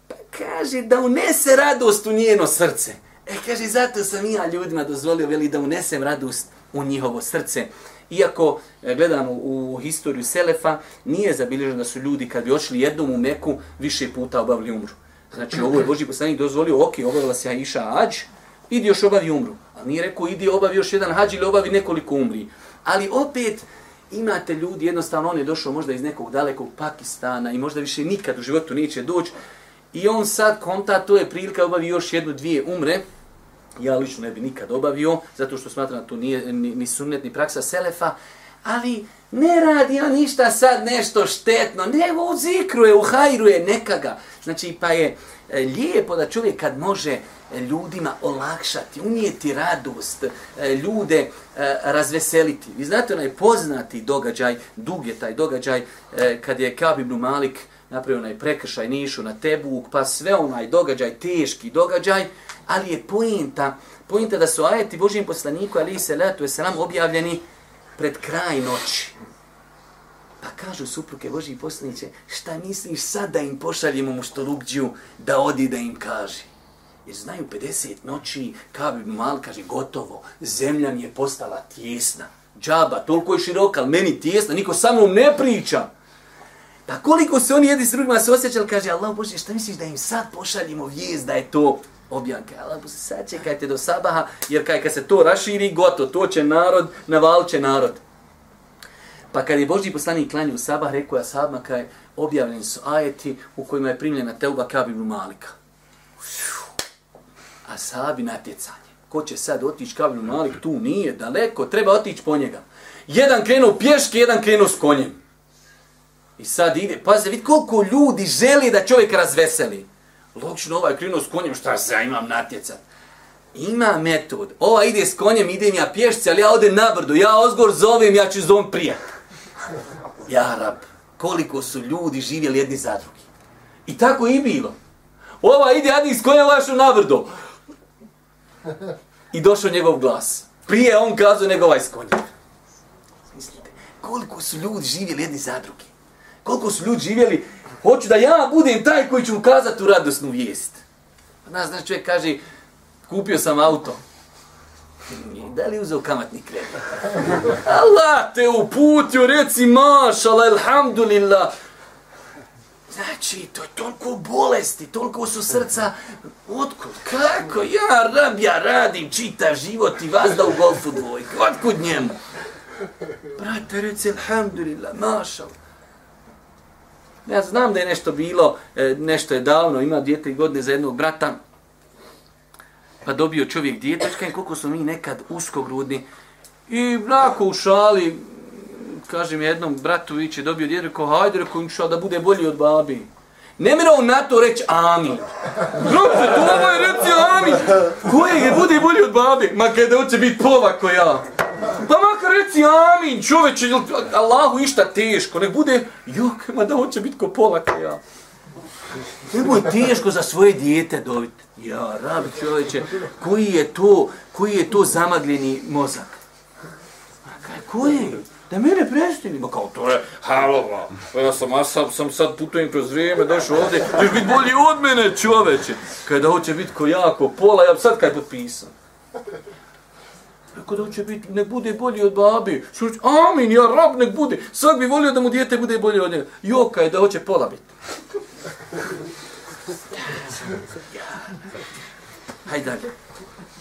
Pa kaže, da unese radost u njeno srce. E, kaže, zato sam ja ljudima dozvolio, veli, da unesem radost u njihovo srce. Iako e, gledamo u historiju Selefa, nije zabilježeno da su ljudi kad bi ošli jednom u Meku, više puta obavili umru. Znači, ovo je Boži poslanik dozvolio, ok, obavila se Aisha Ađ, idi još obavi umru. A nije rekao, idi obavi još jedan hađ ili obavi nekoliko umri. Ali opet, imate ljudi, jednostavno on je došao možda iz nekog dalekog Pakistana i možda više nikad u životu neće doći. I on sad konta, to je prilika obavi još jednu, dvije umre, ja lično ne bi nikad obavio, zato što smatram da to nije ni, ni sunnet, ni praksa Selefa, ali ne radi on ništa sad nešto štetno, ne uzikruje, uhajruje nekaga. Znači, pa je E, lijepo da čovjek kad može e, ljudima olakšati, unijeti radost, e, ljude razveseliti. Vi znate onaj poznati događaj, dug je taj događaj, kad je Kab ibn Malik napravio onaj prekršaj, nišu na Tebuk, pa sve onaj događaj, teški događaj, ali je pojenta, pojenta da su ajeti Božijem poslaniku, ali i salatu je salam objavljeni pred kraj noći. Pa kažu supruke Božiji poslaniće, šta misliš sad da im pošaljemo mu da odi da im kaže? Jer znaju 50 noći, kao bi mal kaže, gotovo, zemlja mi je postala tjesna. Džaba, toliko je široka, ali meni tjesna, niko sa mnom ne priča. Pa koliko se oni jedni s drugima se osjećali, kaže, Allah Bože, šta misliš da im sad pošaljimo vijest da je to objanka. Allah Bože, sad čekajte do sabaha, jer kaj, kad se to raširi, goto, to će narod, navalče narod. Pa kad je Božji poslanik klanio sabah, rekao je sahabima, kaj objavljeni su ajeti u kojima je primljena teuba Kabibnu Malika. A sahabi natjecanje. Ko će sad otići Kabibnu Malik? Tu nije, daleko, treba otići po njega. Jedan krenuo pješke, jedan krenuo s konjem. I sad ide, pazite, vidi koliko ljudi želi da čovjek razveseli. Logično, ovaj krenuo s konjem, šta se ja imam natjecat? Ima metod. Ova ide s konjem, idem ja pješce, ali ja odem na brdu, ja ozgor zovem, ja ću zovem prijatelj. Ja rab, koliko su ljudi živjeli jedni za drugi. I tako i bilo. Ova ide jedni s konjem, lašu na vrdo. I došao njegov glas. Prije on kazao nego ovaj s. Mislite, koliko su ljudi živjeli jedni za drugi. Koliko su ljudi živjeli, hoću da ja budem taj koji ću ukazati u radosnu vijest. Pa nas, znaš, čovjek kaže, kupio sam auto. Da li uzeo kamatni kredit? [laughs] Allah te uputio, reci mašala, elhamdulillah. Znači, to je toliko bolesti, toliko su srca Otkud? Kako? Ja rab, ja radim čita život i vas da u golfu dvojke. Otkud njemu? Brate, reci, alhamdulillah, mašal. Ja znam da je nešto bilo, e, nešto je davno, ima djete godine za jednog brata, pa dobio čovjek djetečka i koliko smo mi nekad uskogrudni. I nako u šali, kažem jednom bratu, viće, dobio djete, rekao, hajde, rekao, inša, da bude bolji od babi. Ne mira on na to reći amin. Brate, to ovo je reci amin. Koje je bude bolji od babi? Ma kada hoće biti pola ko ja. Pa makar reci amin, čoveče, Allahu išta teško, nek bude, jok, ma da hoće biti ko pola ko ja. Kako je teško za svoje dijete dobiti. Ja, rab čovječe, koji je to, koji je to zamagljeni mozak? A kaj, koji? Da mene prestini. Ma kao, to je, halo, ma, Ja sam, ja sam, sam sad putujem kroz vrijeme, došao ovdje, ćeš biti bolji od mene, čoveče. Kada hoće biti ko jako, pola, ja sad kaj potpisam. Rekao da hoće biti, nek bude bolji od babi. Šuć, amin, ja rab, nek bude. Svak bi volio da mu dijete bude bolje od njega. Joka je da hoće pola biti. Hajde dalje.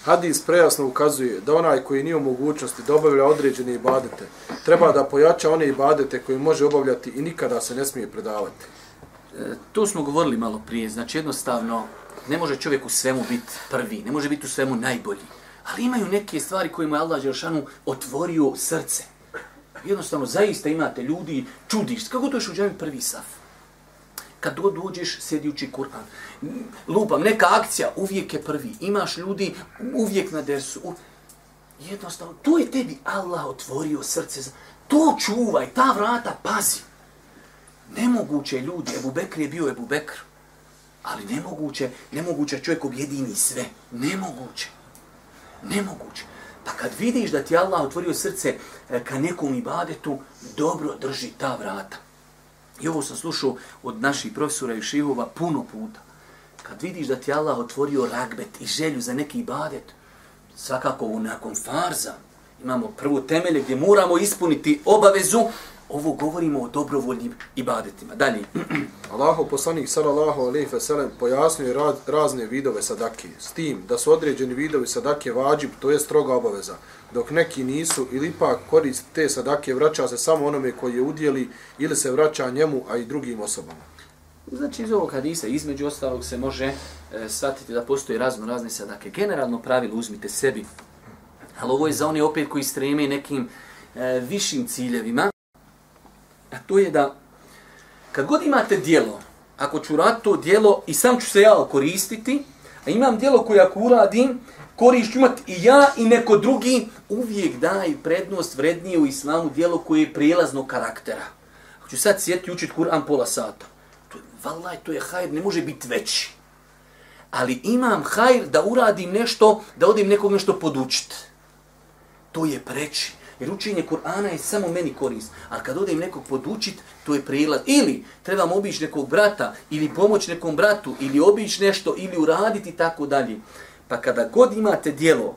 Hadis prejasno ukazuje da onaj koji nije u mogućnosti da obavlja određene ibadete, treba da pojača one ibadete koje može obavljati i nikada se ne smije predavati. E, tu smo govorili malo prije. Znači jednostavno, ne može čovjek u svemu biti prvi, ne može biti u svemu najbolji. Ali imaju neke stvari kojima je Allah Đelšanu otvorio srce. Jednostavno, zaista imate ljudi, čudiš, kako to je u džami prvi saf? Kad god uđeš, sjedi uči Kur'an. Lupam, neka akcija, uvijek je prvi. Imaš ljudi, uvijek na dersu. U... Jednostavno, to je tebi Allah otvorio srce. Za... To čuvaj, ta vrata, pazi. Nemoguće ljudi, Ebu Bekr je bio Ebu Bekr. Ali nemoguće, nemoguće čovjek objedini sve. Nemoguće. Nemoguće. Pa kad vidiš da ti Allah otvorio srce e, ka nekom ibadetu, dobro drži ta vrata. I ovo sam slušao od naših profesora i šihova puno puta. Kad vidiš da ti Allah otvorio ragbet i želju za neki ibadet, svakako u nakon farza, imamo prvo temelje gdje moramo ispuniti obavezu, ovo govorimo o dobrovoljnim ibadetima. Dalje. [clears throat] Allahu poslanik sallallahu alejhi ve sellem pojasnio raz, razne vidove sadake s tim da su određeni vidovi sadake vađib, to je stroga obaveza, dok neki nisu ili ipak korist te sadake vraća se samo onome koji je udjeli ili se vraća njemu, a i drugim osobama. Znači iz ovog hadisa između ostalog se može e, shvatiti da postoji razno razne sadake. Generalno pravilo uzmite sebi, ali ovo je za one opet koji streme nekim e, višim ciljevima, a to je da kad god imate dijelo, ako ću rad to dijelo i sam ću se ja koristiti, a imam dijelo koje ako uradim, korišću imati i ja i neko drugi, uvijek daj prednost vrednije u islamu dijelo koje je prijelaznog karaktera. Ako ću sad sjeti učit Kur'an pola sata, to je, valaj, to je hajr, ne može biti veći. Ali imam hajr da uradim nešto, da odim nekog nešto podučiti. To je preći. Jer učenje Kur'ana je samo meni korist. A kad odem nekog podučit, to je prilaz. Ili trebam obići nekog brata, ili pomoć nekom bratu, ili obići nešto, ili uraditi tako dalje. Pa kada god imate dijelo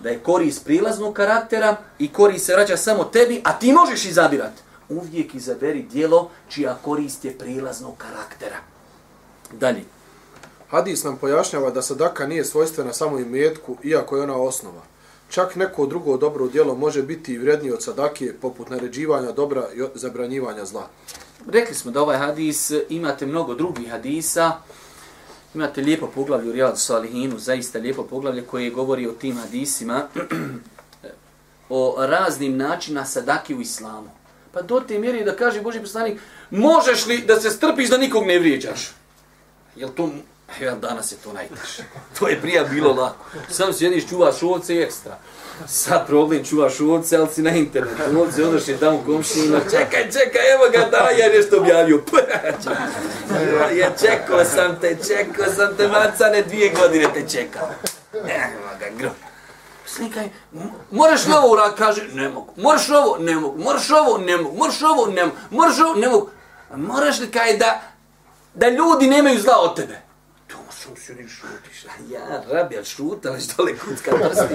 da je korist prilaznog karaktera i korist se vraća samo tebi, a ti možeš izabirati, uvijek izaberi dijelo čija korist je prilaznog karaktera. Dalje. Hadis nam pojašnjava da sadaka nije svojstvena samo imetku, iako je ona osnova. Čak neko drugo dobro djelo može biti i vrednije od sadake, poput naređivanja dobra i zabranjivanja zla. Rekli smo da ovaj hadis, imate mnogo drugih hadisa, imate lijepo poglavlje u Rijadu Salihinu, zaista lijepo poglavlje koje govori o tim hadisima, [clears throat] o raznim načina sadake u islamu. Pa do te mjeri da kaže Boži poslanik, možeš li da se strpiš da nikog ne vrijeđaš? Jel to Ja, danas je to najteže. [laughs] To je prija bilo lako. Sam sjediš, čuvaš ovce i ekstra. Sad problem čuvaš ovce, ali si na internetu. Ovce odaš je tamo komšinima. Čekaj, čekaj, evo ga, da, ja nešto objavio. [laughs] ja čekao sam te, čekao sam te, macane, dvije godine te čekao. Evo ga, gro. Slikaj, moraš li ovo uraditi? Kaže, ne mogu. Moraš ovo? Ne mogu. Moraš ovo? Ne mogu. Moraš ovo? Ne mogu. Moraš ovo? Ne mogu. Moraš li kaj da, da ljudi nemaju zla od tebe? Tu sjedim šutiš. Ja, rabi, ali šutala što dole kucka prsti.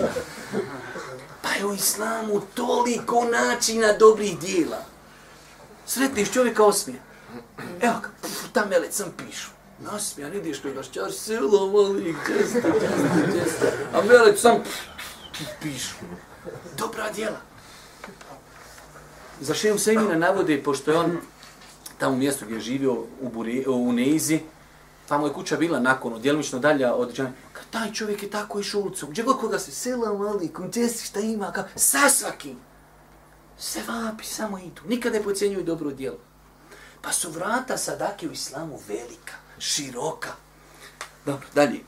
Pa je u islamu toliko načina dobrih dijela. Sretniš čovjeka osmije. Evo ga, puf, ta melec sam pišu. nasmijan, ideš kod gašćar, selo, mali, gdje ste, česta. ste, gdje. A melec, sam pišu. Dobra djela. Za Šeju Sejmina navode, pošto je on tamo u mjestu gdje je živio u, Buri, u Neizi, tamo je kuća bila nakon, djelomično dalja od džane, kad taj čovjek je tako išao ulicom, gdje god koga se sela mali, gdje si šta ima, ka, sa svakim. Se vapi, samo idu. Nikada ne pocijenjuju dobro djelo. Pa su vrata sadake u islamu velika, široka. Dobro, dalje.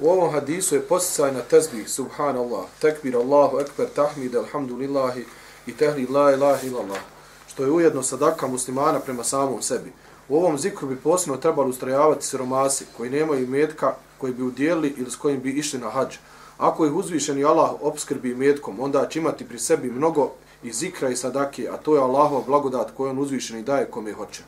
U ovom hadisu je posticaj na tezbih, subhanallah, tekbir Allahu ekber, tahmid, alhamdulillahi i tehli la ilaha illallah, što je ujedno sadaka muslimana prema samom sebi. U ovom zikru bi posebno trebali ustrajavati siromasi koji nemaju metka koji bi udjelili ili s kojim bi išli na hađ. Ako ih uzvišeni Allah obskrbi metkom, onda će imati pri sebi mnogo i zikra i sadake, a to je Allahova blagodat koju on uzvišeni daje kome hoće.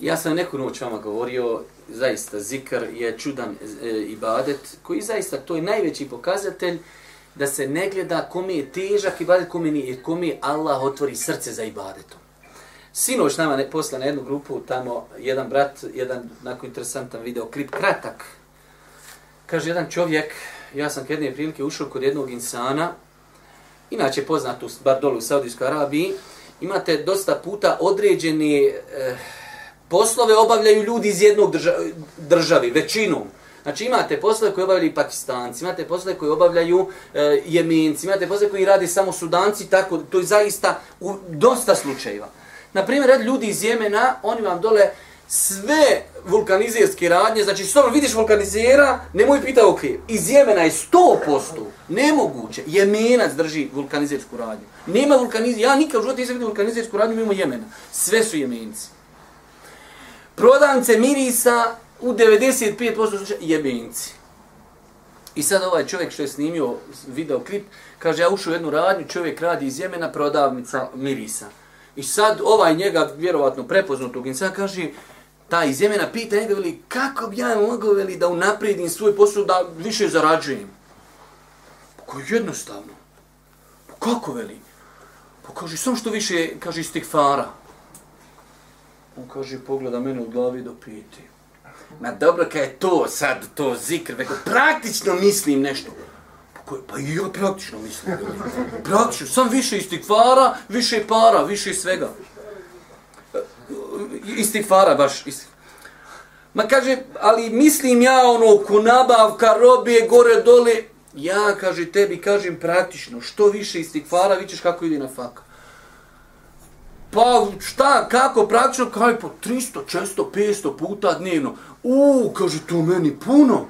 Ja sam neku noć vama govorio, zaista zikr je čudan e, ibadet, koji zaista to je najveći pokazatelj da se ne gleda kome je težak ibadet, kome nije, kome Allah otvori srce za ibadetom. Sinoć nama ne posla na jednu grupu, tamo jedan brat, jedan nakon interesantan video klip, kratak. Kaže jedan čovjek, ja sam jedne prilike ušao kod jednog insana, inače poznat u, bar dolu u Saudijskoj Arabiji, imate dosta puta određeni eh, poslove obavljaju ljudi iz jednog drža, državi, većinom. Znači imate poslove koje obavljaju pakistanci, imate poslove koje obavljaju e, jemenci, imate poslove koji radi samo sudanci, tako, to je zaista u dosta slučajeva. Na primjer, red ljudi iz Jemena, oni vam dole sve vulkanizerske radnje, znači što ono, vidiš vulkanizera, nemoj pita ok, iz Jemena je 100% nemoguće, Jemenac drži vulkanizersku radnju. Nema vulkanizer, ja nikad u životu nisam vidio vulkanizersku radnju mimo Jemena. Sve su Jemenci. Prodavnice mirisa u 95% slučaja Jemenci. I sad ovaj čovjek što je snimio video klip, kaže ja ušao u jednu radnju, čovjek radi iz Jemena, prodavnica mirisa. I sad ovaj njega vjerovatno prepoznatog insana kaže, ta iz Jemena pita njega, veli, kako bi ja mogao veli, da unapredim svoj posao da više zarađujem? Pa kao jednostavno. Pa kako veli? Pa kaže, samo što više, kaže, iz. On kaže, pogleda mene od glavi do piti. Ma dobro, kaj je to sad, to zikr, veko, praktično mislim nešto. Pa, pa i ja praktično mislim. Praktično, sam više istikvara, više para, više svega. E, istikvara, baš. istikvara. Ma kaže, ali mislim ja ono, ko nabavka, robije, gore, dole, ja, kaže, tebi kažem praktično, što više istikvara, vićeš kako ide na faka. Pa šta, kako, praktično, kaj po 300, 400, 500 puta dnevno. U, kaže, to meni puno.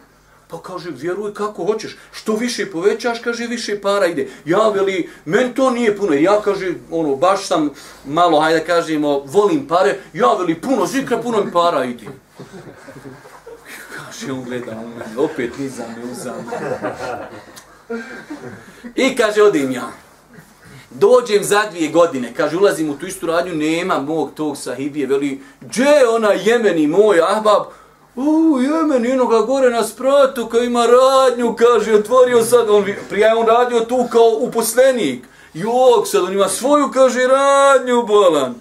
Pa kaže, vjeruj kako hoćeš. Što više povećaš, kaže, više para ide. Ja veli, men to nije puno. Ja kaže, ono, baš sam malo, hajde kažemo, volim pare. Ja veli, puno zikra, puno mi para ide. Kaže, on gleda, on opet nizam me uzam. I kaže, odim ja. Dođem za dvije godine, kaže, ulazim u tu istu radnju, nema mog tog sahibije, veli, gdje ona jemeni moj ahbab? U, jemen, jednoga gore na spratu, koji ima radnju, kaže, otvorio sad, on, prije on radio tu kao uposlenik. Jok, sad on ima svoju, kaže, radnju, bolan.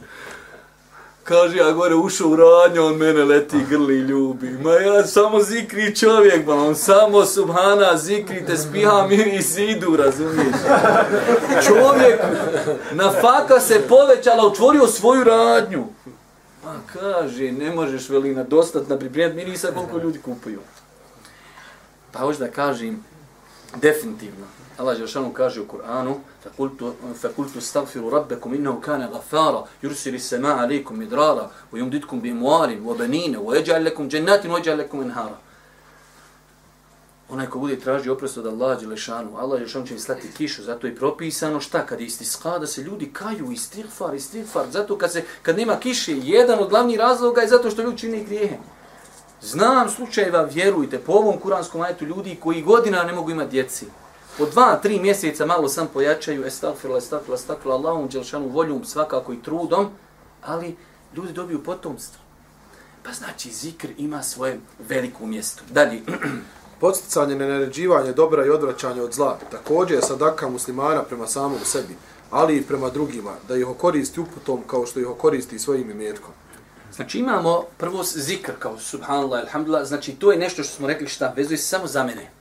Kaže, ja gore ušao u radnju, on mene leti grli ljubi. Ma ja samo zikri čovjek, ba, on samo subhana zikri, te spiha miri zidu, razumiješ? Čovjek na faka se povećala, otvorio svoju radnju. Ma kaže, ne možeš veli na dostat na pripremati mirisa koliko ljudi kupuju. Pa hoće da kažem, definitivno, Allah Žešanu kaže u Kur'anu, فَقُلْتُ اسْتَغْفِرُ رَبَّكُمْ إِنَّهُ كَانَ غَفَارًا يُرْسِلِ السَّمَاءَ عَلَيْكُمْ مِدْرَارًا وَيُمْدِدْكُمْ بِمْوَارٍ وَبَنِينَ وَيَجْعَلْ لَكُمْ جَنَّاتٍ وَيَجْعَلْ لَكُمْ اَنْهَارًا Onaj ko bude traži oprost od Allaha Đelešanu, Allah Đelešanu će im slati kišu, zato je propisano šta, kad je istiska, da se ljudi kaju, istighfar, istighfar, zato kad, se, kad nema kiše, jedan od glavnih razloga je zato što ljudi čini grijehe. Znam slučajeva, vjerujte, po ovom kuranskom ajetu ljudi koji godina ne mogu imati djeci. Po dva, tri mjeseca malo sam pojačaju, estagfirullah, estagfirullah, estagfirullah, Allahom, Đelšanu, voljom, svakako i trudom, ali ljudi dobiju potomstvo. Pa znači, zikr ima svoje veliko mjesto. Dalje. [clears throat] Podsticanje na naređivanje dobra i odvraćanje od zla također je sadaka muslimana prema samom sebi, ali i prema drugima, da ih okoristi uputom kao što ih okoristi svojim imetkom. Znači imamo prvo zikr kao subhanallah, alhamdulillah, znači to je nešto što smo rekli šta, vezuje se samo za mene.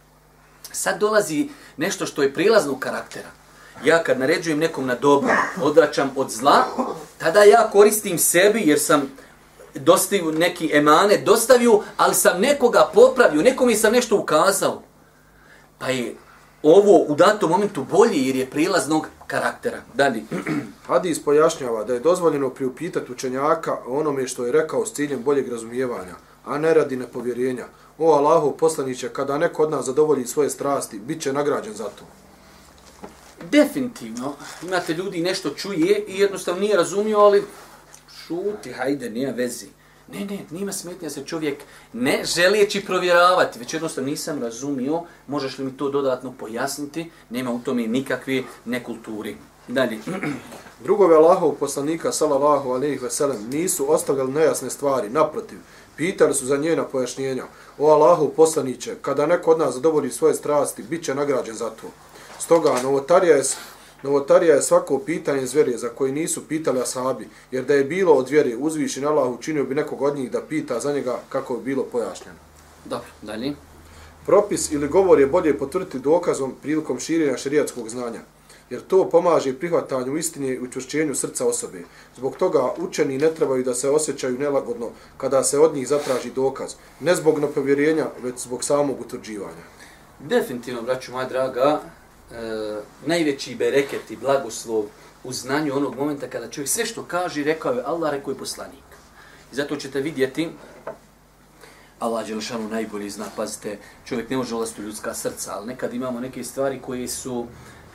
Sad dolazi nešto što je prilaznog karaktera. Ja kad naređujem nekom na dobro, odvraćam od zla, tada ja koristim sebi jer sam dostavio neki emane, dostavio, ali sam nekoga popravio, nekom sam nešto ukazao. Pa je ovo u datom momentu bolje jer je prilaznog karaktera. Dalje. [clears throat] Hadis pojašnjava da je dozvoljeno priupitati učenjaka onome što je rekao s ciljem boljeg razumijevanja, a ne radi nepovjerenja. O Allahu poslaniće, kada neko od nas zadovolji svoje strasti, bit će nagrađen za to. Definitivno. Imate ljudi nešto čuje i jednostavno nije razumio, ali šuti, hajde, nije vezi. Ne, ne, nima smetnja se čovjek ne želijeći provjeravati, već jednostavno nisam razumio, možeš li mi to dodatno pojasniti, nema u tome nikakve nekulturi. Dalje. [clears throat] Drugove Allahov poslanika, salallahu alaihi veselem, nisu ostavljali nejasne stvari, naprotiv, pitali su za njena pojašnjenja. O Allahov poslaniće, kada neko od nas zadovolji svoje strasti, bit će nagrađen za to. Stoga, novotarija je Novotarija je svako pitanje zvjerije za koje nisu pitali ashabi, jer da je bilo od vjere uzvišen Allah učinio bi nekog od njih da pita za njega kako bi bilo pojašnjeno. Dobro, dalje. Propis ili govor je bolje potvrditi dokazom prilikom širenja šerijatskog znanja, jer to pomaže prihvatanju istine i učvršćenju srca osobe. Zbog toga učeni ne trebaju da se osjećaju nelagodno kada se od njih zatraži dokaz, ne zbog napovjerenja, već zbog samog utvrđivanja. Definitivno, braću moja draga, e, najveći bereket i blagoslov u znanju onog momenta kada čovjek sve što kaže, rekao je Allah, rekao je poslanik. I zato ćete vidjeti, Allah Đelšanu najbolji zna, pazite, čovjek ne može ulaziti u ljudska srca, ali nekad imamo neke stvari koje su,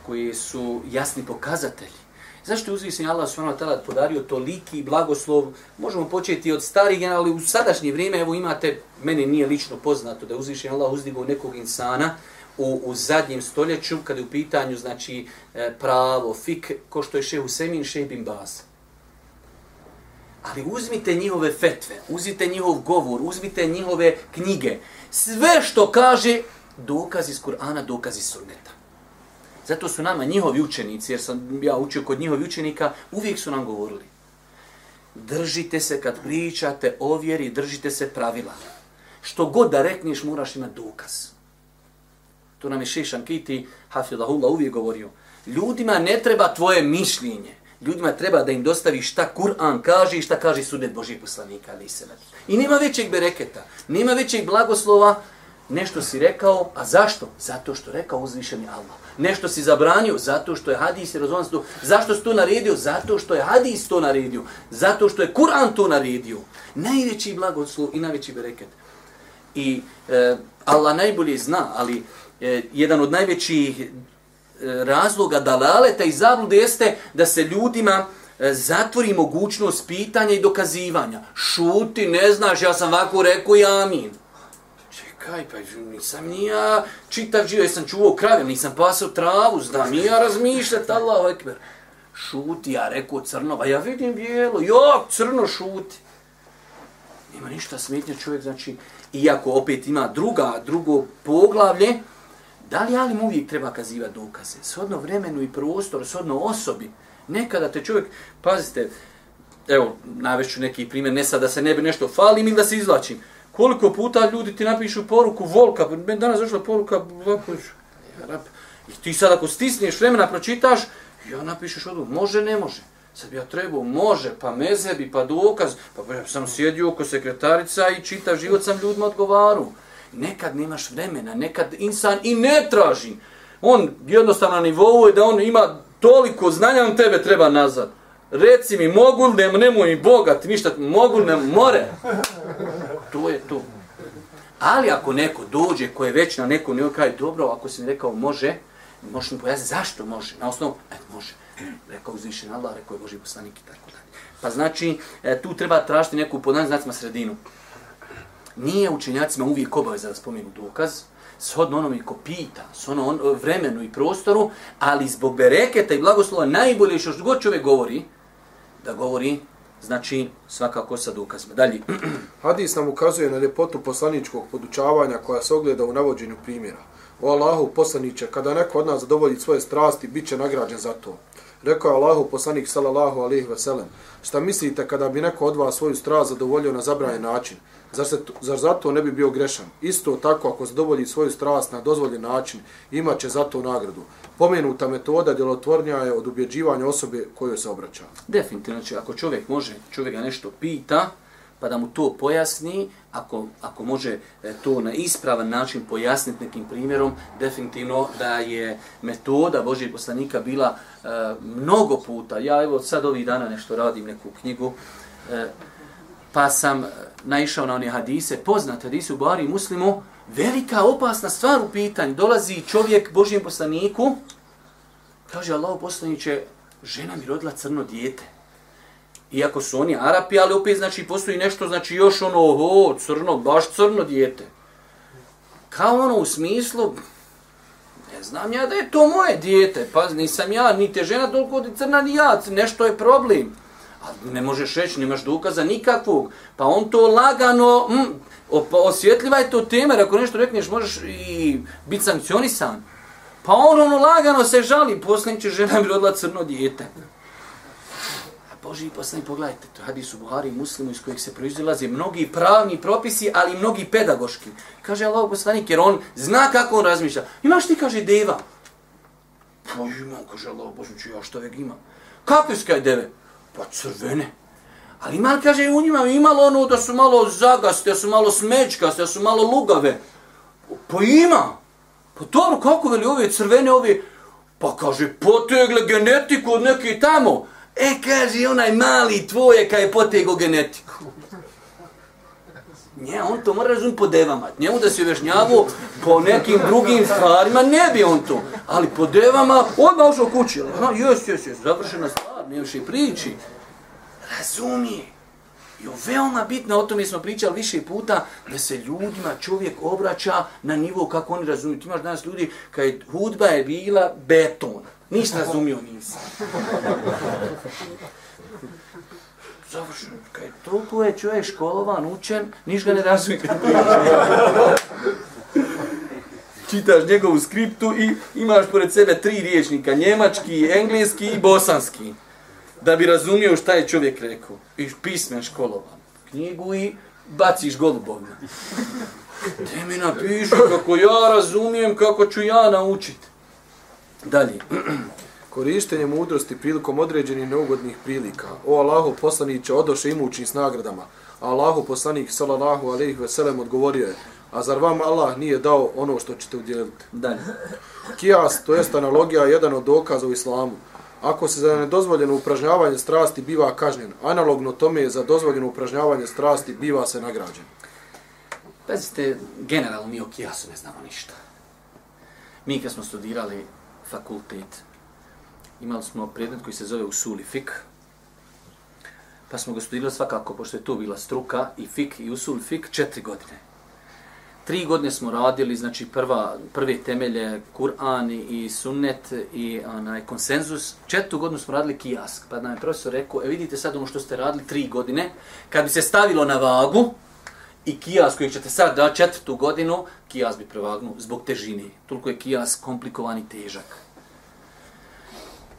koje su jasni pokazatelji. Zašto je uzvišen Allah subhanahu wa ta'ala podario toliki blagoslov? Možemo početi od starih, ali u sadašnje vrijeme, evo imate, meni nije lično poznato da je uzvišen Allah uzdigao nekog insana, u, u zadnjem stoljeću, kada je u pitanju znači, e, pravo, fik, ko što je še Husemin, še Bin Baz. Ali uzmite njihove fetve, uzmite njihov govor, uzmite njihove knjige. Sve što kaže, dokaz iz Kur'ana, dokaz iz sunneta. Zato su nama njihovi učenici, jer sam ja učio kod njihovi učenika, uvijek su nam govorili. Držite se kad pričate o vjeri, držite se pravila. Što god da rekneš, moraš imati dokaz. To nam je Šešan Kiti, Hafidahullah, uvijek govorio. Ljudima ne treba tvoje mišljenje. Ljudima treba da im dostavi šta Kur'an kaže i šta kaže sudet Božih poslanika. Ali se I nema većeg bereketa, nema većeg blagoslova. Nešto si rekao, a zašto? Zato što rekao uzvišeni Allah. Nešto si zabranio, zato što je hadis i razumstvo. Zašto si to naredio? Zato što je hadis to naredio. Zato što je Kur'an to naredio. Najveći blagoslov i najveći bereket. I e, Allah najbolje zna, ali E, jedan od najvećih e, razloga dalaleta i zablude jeste da se ljudima e, zatvori mogućnost pitanja i dokazivanja. Šuti, ne znaš, ja sam ovako rekao i amin. Čekaj, pa nisam ni ja čitav živo, sam čuvao krave, nisam pasao travu, znam, ni ja razmišljati, Allah ekber. Šuti, ja rekao crno, pa ja vidim bijelo, jo, crno šuti. Nema ništa smetnja čovjek, znači, iako opet ima druga, drugo poglavlje, Da li alim uvijek treba kazivati dokaze? Shodno vremenu i prostor, shodno osobi. Nekada te čovjek, pazite, evo, navešću neki primjer, ne sad da se ne bi nešto fali ili da se izlačim. Koliko puta ljudi ti napišu poruku volka, meni danas došla poruka vapuć. I ti sad ako stisneš vremena, pročitaš, ja napišeš odgovor, može, ne može. Sad bi ja trebao, može, pa mezebi, pa dokaz, pa ja sam sjedio oko sekretarica i čita život sam ljudima odgovaru nekad nemaš vremena, nekad insan i ne traži. On jednostavno na nivou je da on ima toliko znanja, on tebe treba nazad. Reci mi, mogu li, ne, nemoj mi bogat, ništa, mogu li, ne, more. To je to. Ali ako neko dođe ko je već na neku nivou, kaj dobro, ako si mi rekao može, možeš mi pojasniti zašto može, na osnovu, et, može. Rekao uzvišen Allah, rekao je Boži poslanik i tako dalje. Pa znači, e, tu treba tražiti neku podanje, znacima sredinu nije učenjacima uvijek obaveza da spomenu dokaz, shodno onome ko pita, s ono on, e, vremenu i prostoru, ali zbog bereketa i blagoslova najbolje što god čovjek govori, da govori, znači svakako sa dokazima. Dalje. [clears throat] Hadis nam ukazuje na ljepotu poslaničkog podučavanja koja se ogleda u navođenju primjera. O Allahu poslaniće, kada neko od nas zadovolji svoje strasti, bit će nagrađen za to. Rekao je Allahu poslanik sallallahu alejhi ve sellem: Šta mislite kada bi neko od vas svoju strast zadovoljio na zabranjen način? Zar, se, zar zato ne bi bio grešan? Isto tako, ako zadovolji svoju strast na dozvoljen način, imat će zato nagradu. Pomenuta metoda djelotvornja je od ubjeđivanja osobe kojoj se obraća. Definitivno, znači ako čovjek može, čovjek nešto pita, pa da mu to pojasni, ako, ako može e, to na ispravan način pojasniti nekim primjerom, definitivno da je metoda Božijeg poslanika bila e, mnogo puta. Ja evo sad ovih dana nešto radim, neku knjigu, e, pa sam e, naišao na one hadise, poznate hadise u Bari muslimu, velika opasna stvar u pitanju. Dolazi čovjek Božijem poslaniku, kaže Allah poslaniće, žena mi rodila crno dijete. Iako su oni Arapi, ali opet znači postoji nešto, znači još ono, oho, crno, baš crno dijete. Kao ono u smislu, ne znam ja da je to moje dijete, pa nisam ja, ni te žena toliko crna, ni ja, nešto je problem. Pa ne možeš reći, nemaš dokaza nikakvog. Pa on to lagano, mm, osvjetljiva je to tema, jer ako nešto rekneš, možeš i biti sankcionisan. Pa on ono lagano se žali, posljednji će žena mi rodila crno dijete. Boži poslani, pogledajte, to je hadis u Buhari Muslimu iz kojeg se proizilaze mnogi pravni propisi, ali i mnogi pedagoški. Kaže Allah poslanik, jer on zna kako on razmišlja. Imaš ti, kaže, deva? Pa imam, kaže Allah poslanik, ja što vek imam. Kakve su kaj deve? Pa crvene. Ali ima, kaže, u njima imalo ono da su malo zagaste, da su malo smečkaste, da su malo lugave. Pa ima. Pa dobro, kako veli ove crvene, ove... Pa kaže, potegle genetiku od neke tamo. E, kaže, onaj mali tvoje kaj je potego genetiku. Nje, on to mora razumjeti po devama. Njemu da se uvješnjavo po nekim drugim stvarima, ne bi on to. Ali po devama, odmah ušao kući. Ha, jes, jes, jes, završena stvar, ne još i priči. Razumije. I veoma bitno, o tome smo pričali više puta, da se ljudima čovjek obraća na nivo kako oni razumiju. Ti imaš danas ljudi, kad hudba je bila beton. Ništa razumio nisam. Završeno. Kaj toliko je čovjek školovan, učen, niš ga ne razumije. Čitaš njegovu skriptu i imaš pored sebe tri riječnika, njemački, engleski i bosanski. Da bi razumio šta je čovjek rekao. I pismen školovan. Knjigu i baciš golubovna. Te mi napišu kako ja razumijem, kako ću ja naučiti. Dalje. Korištenje mudrosti prilikom određenih neugodnih prilika. O Allahu poslaniće odoše imućim s nagradama. A Allahu poslanik sallallahu alejhi ve sellem odgovorio je: A zar vam Allah nije dao ono što ćete udjeliti? Dalje. Kijas, to jest analogija, jedan od dokaza u islamu. Ako se za nedozvoljeno upražnjavanje strasti biva kažnjen, analogno tome je za dozvoljeno upražnjavanje strasti biva se nagrađen. Pazite, generalno mi o kijasu ne znamo ništa. Mi kad smo studirali fakultet. Imali smo predmet koji se zove Usuli Fik. Pa smo ga studirali svakako, pošto je to bila struka, i Fik i Usul Fik, četiri godine. Tri godine smo radili, znači prva, prve temelje, Kur'an i Sunnet i onaj konsenzus. Četvrtu godinu smo radili Kijask. Pa nam je profesor rekao, e vidite sad ono što ste radili tri godine, kad bi se stavilo na vagu, i kijas koji ćete sad da četvrtu godinu, kijas bi prevagnuo zbog težine. Toliko je kijas komplikovan i težak.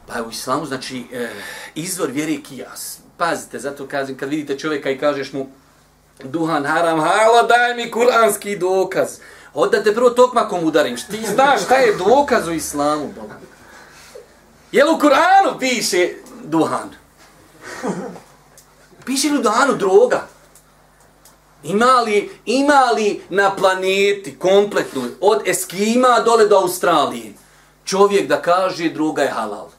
Pa u islamu, znači, eh, izvor vjere je kijas. Pazite, zato kažem, kad vidite čovjeka i kažeš mu duhan haram, halo, daj mi kuranski dokaz. Onda te prvo tokmakom udarim. Ti znaš šta je dokaz u islamu, Boga. Jel u Kuranu piše duhan? Piše li u duhanu droga? Ima li, ima li na planeti kompletno, od Eskima dole do Australije, čovjek da kaže druga je halal?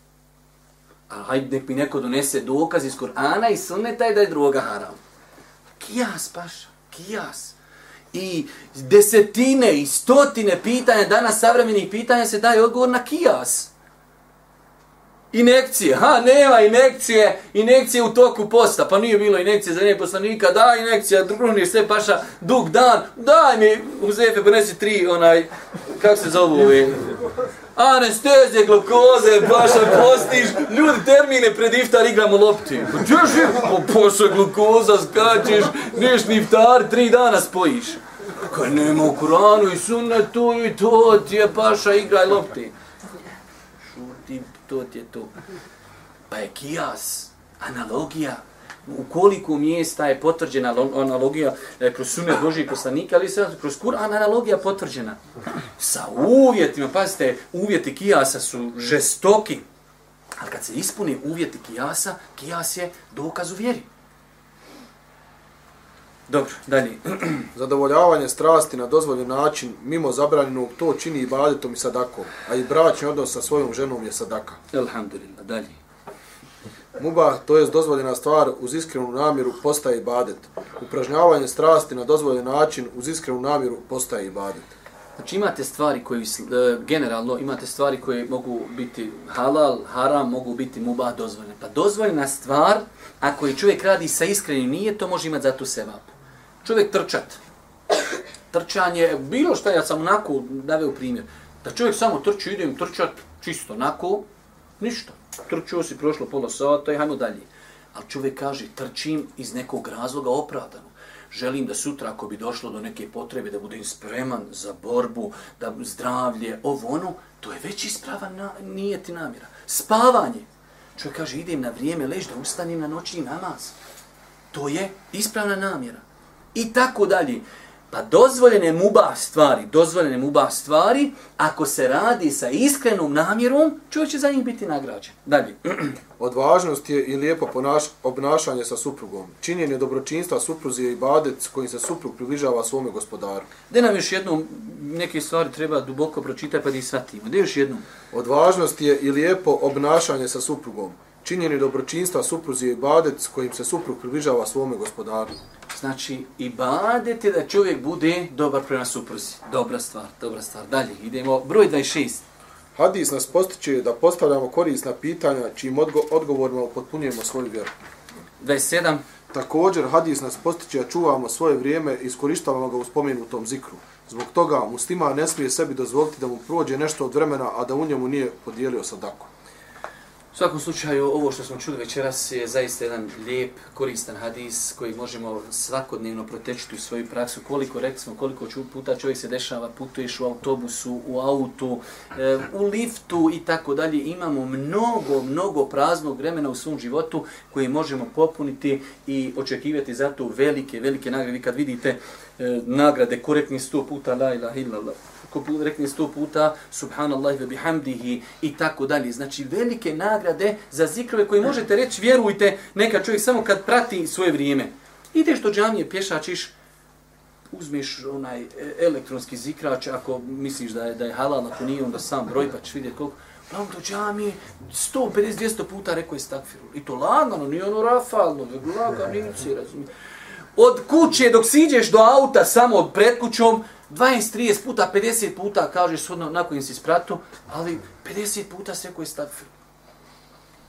A hajde nek mi neko donese dokaz iz Korana i sunneta da je droga haram. Kijas, paša, kijas. I desetine i stotine pitanja, danas savremenih pitanja se daje odgovor na kijas. Inekcije, ha, nema inekcije, inekcije u toku posta, pa nije bilo inekcije za nje poslanika, da, inekcija, drugni sve paša, dug dan, daj mi, u zefe, ponesi tri, onaj, kako se zovu ovi, anestezije, glukoze, paša, postiš, ljudi termine pred iftar igramo lopti. Pa češ po poša glukoza, skačeš, neš ni iftar, tri dana spojiš. Kaj nema u Kuranu i sunnetu i to ti je paša, igraj lopti to ti je to. Pa je kijas, analogija, u koliko mjesta je potvrđena analogija e, kroz sunet Božih poslanika, ali se kroz Kur'an analogija potvrđena. Sa uvjetima, pazite, uvjeti kijasa su žestoki, ali kad se ispuni uvjeti kijasa, kijas je dokaz u vjeri. Dobro, dalje. [clears throat] Zadovoljavanje strasti na dozvoljen način, mimo zabranjenog, to čini ibadetom i sadakom, a i bračni odnos sa svojom ženom je sadaka. Alhamdulillah, dalje. Mubah, to je dozvoljena stvar, uz iskrenu namjeru postaje ibadet. Upražnjavanje strasti na dozvoljen način, uz iskrenu namjeru postaje ibadet. Znači imate stvari koje, generalno, imate stvari koje mogu biti halal, haram, mogu biti muba dozvoljene. Pa dozvoljena stvar, ako je čovjek radi sa iskrenim nije, to može imati za tu sevapu. Čovjek trčat. Trčanje, bilo što ja sam onako daveo primjer. Da čovjek samo trči, idem trčat čisto onako, ništa. Trčio si, prošlo pola sata i hajmo dalje. Ali čovjek kaže, trčim iz nekog razloga opravdano. Želim da sutra, ako bi došlo do neke potrebe, da budem spreman za borbu, da zdravlje, ovo ono, to je već ispravan na, nije ti namjera. Spavanje. Čovjek kaže, idem na vrijeme, lež da ustanim na noćni namaz. To je ispravna namjera. I tako dalje. Pa dozvoljene muba stvari, dozvoljene muba stvari, ako se radi sa iskrenom namjerom, čovjek će za njih biti nagrađen. Dalje. [clears throat] Odvažnost je i lijepo ponaš, obnašanje sa suprugom. Činjenje dobročinstva supruzi je i badec kojim se suprug približava svome gospodaru. Gde nam još jednom neke stvari treba duboko pročitati pa da ih shvatimo? Gde još jednom? Odvažnost je i lijepo obnašanje sa suprugom. Činjenje dobročinstva supruzi je i badec kojim se suprug približava svome gospodaru. Znači, i badete da čovjek bude dobar prema supruzi. Dobra stvar, dobra stvar. Dalje, idemo. Broj 26. Hadis nas postiče da postavljamo korisna pitanja čim odgo odgovorima upotpunjujemo svoju vjeru. 27. Također, hadis nas postiče da čuvamo svoje vrijeme i iskorištavamo ga u spomenutom zikru. Zbog toga muslima ne smije sebi dozvoliti da mu prođe nešto od vremena, a da u njemu nije podijelio sadaku. U svakom slučaju, ovo što smo čuli večeras je zaista jedan lijep, koristan hadis koji možemo svakodnevno protečiti u svoju praksu. Koliko, rekli smo, koliko puta čovjek se dešava, putuješ u autobusu, u autu, e, u liftu i tako dalje. Imamo mnogo, mnogo praznog vremena u svom životu koji možemo popuniti i očekivati zato velike, velike nagrade. Vi kad vidite e, nagrade korektni sto puta, la ilaha illallah, ko rekne sto puta subhanallah ve bihamdihi i tako dalje. Znači velike nagrade za zikrove koji možete reći, vjerujte, neka čovjek samo kad prati svoje vrijeme. Ideš do džamije, pješačiš, uzmeš onaj e, elektronski zikrač, ako misliš da je, da je halal, ako nije, onda sam broj pa ćeš vidjeti koliko. Vam do džamije, 150-200 puta rekao je stakfiru. I to lagano, nije ono rafalno, nego lagano, si razumije. Od kuće dok siđeš do auta samo pred kućom, 20, 30 puta, 50 puta kažeš shodno na kojim si spratu, ali 50 puta sve koje stakfir.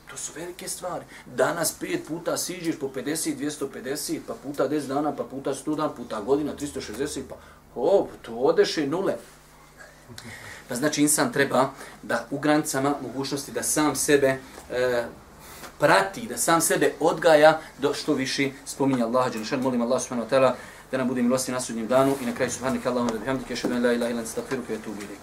To su velike stvari. Danas 5 puta siđeš po 50, 250, pa puta 10 dana, pa puta 100 dana, puta godina 360, pa hop, to odeše nule. Pa znači insan treba da u granicama mogućnosti da sam sebe e, prati, da sam sebe odgaja do što više spominja Allah. Molim Allah subhanahu wa ta'ala da nam bude milosti na sudnjem danu i na kraju subhanika Allahumma da bihamdike, šedan la ilaha ilan, stakfiruke, etubu ilik.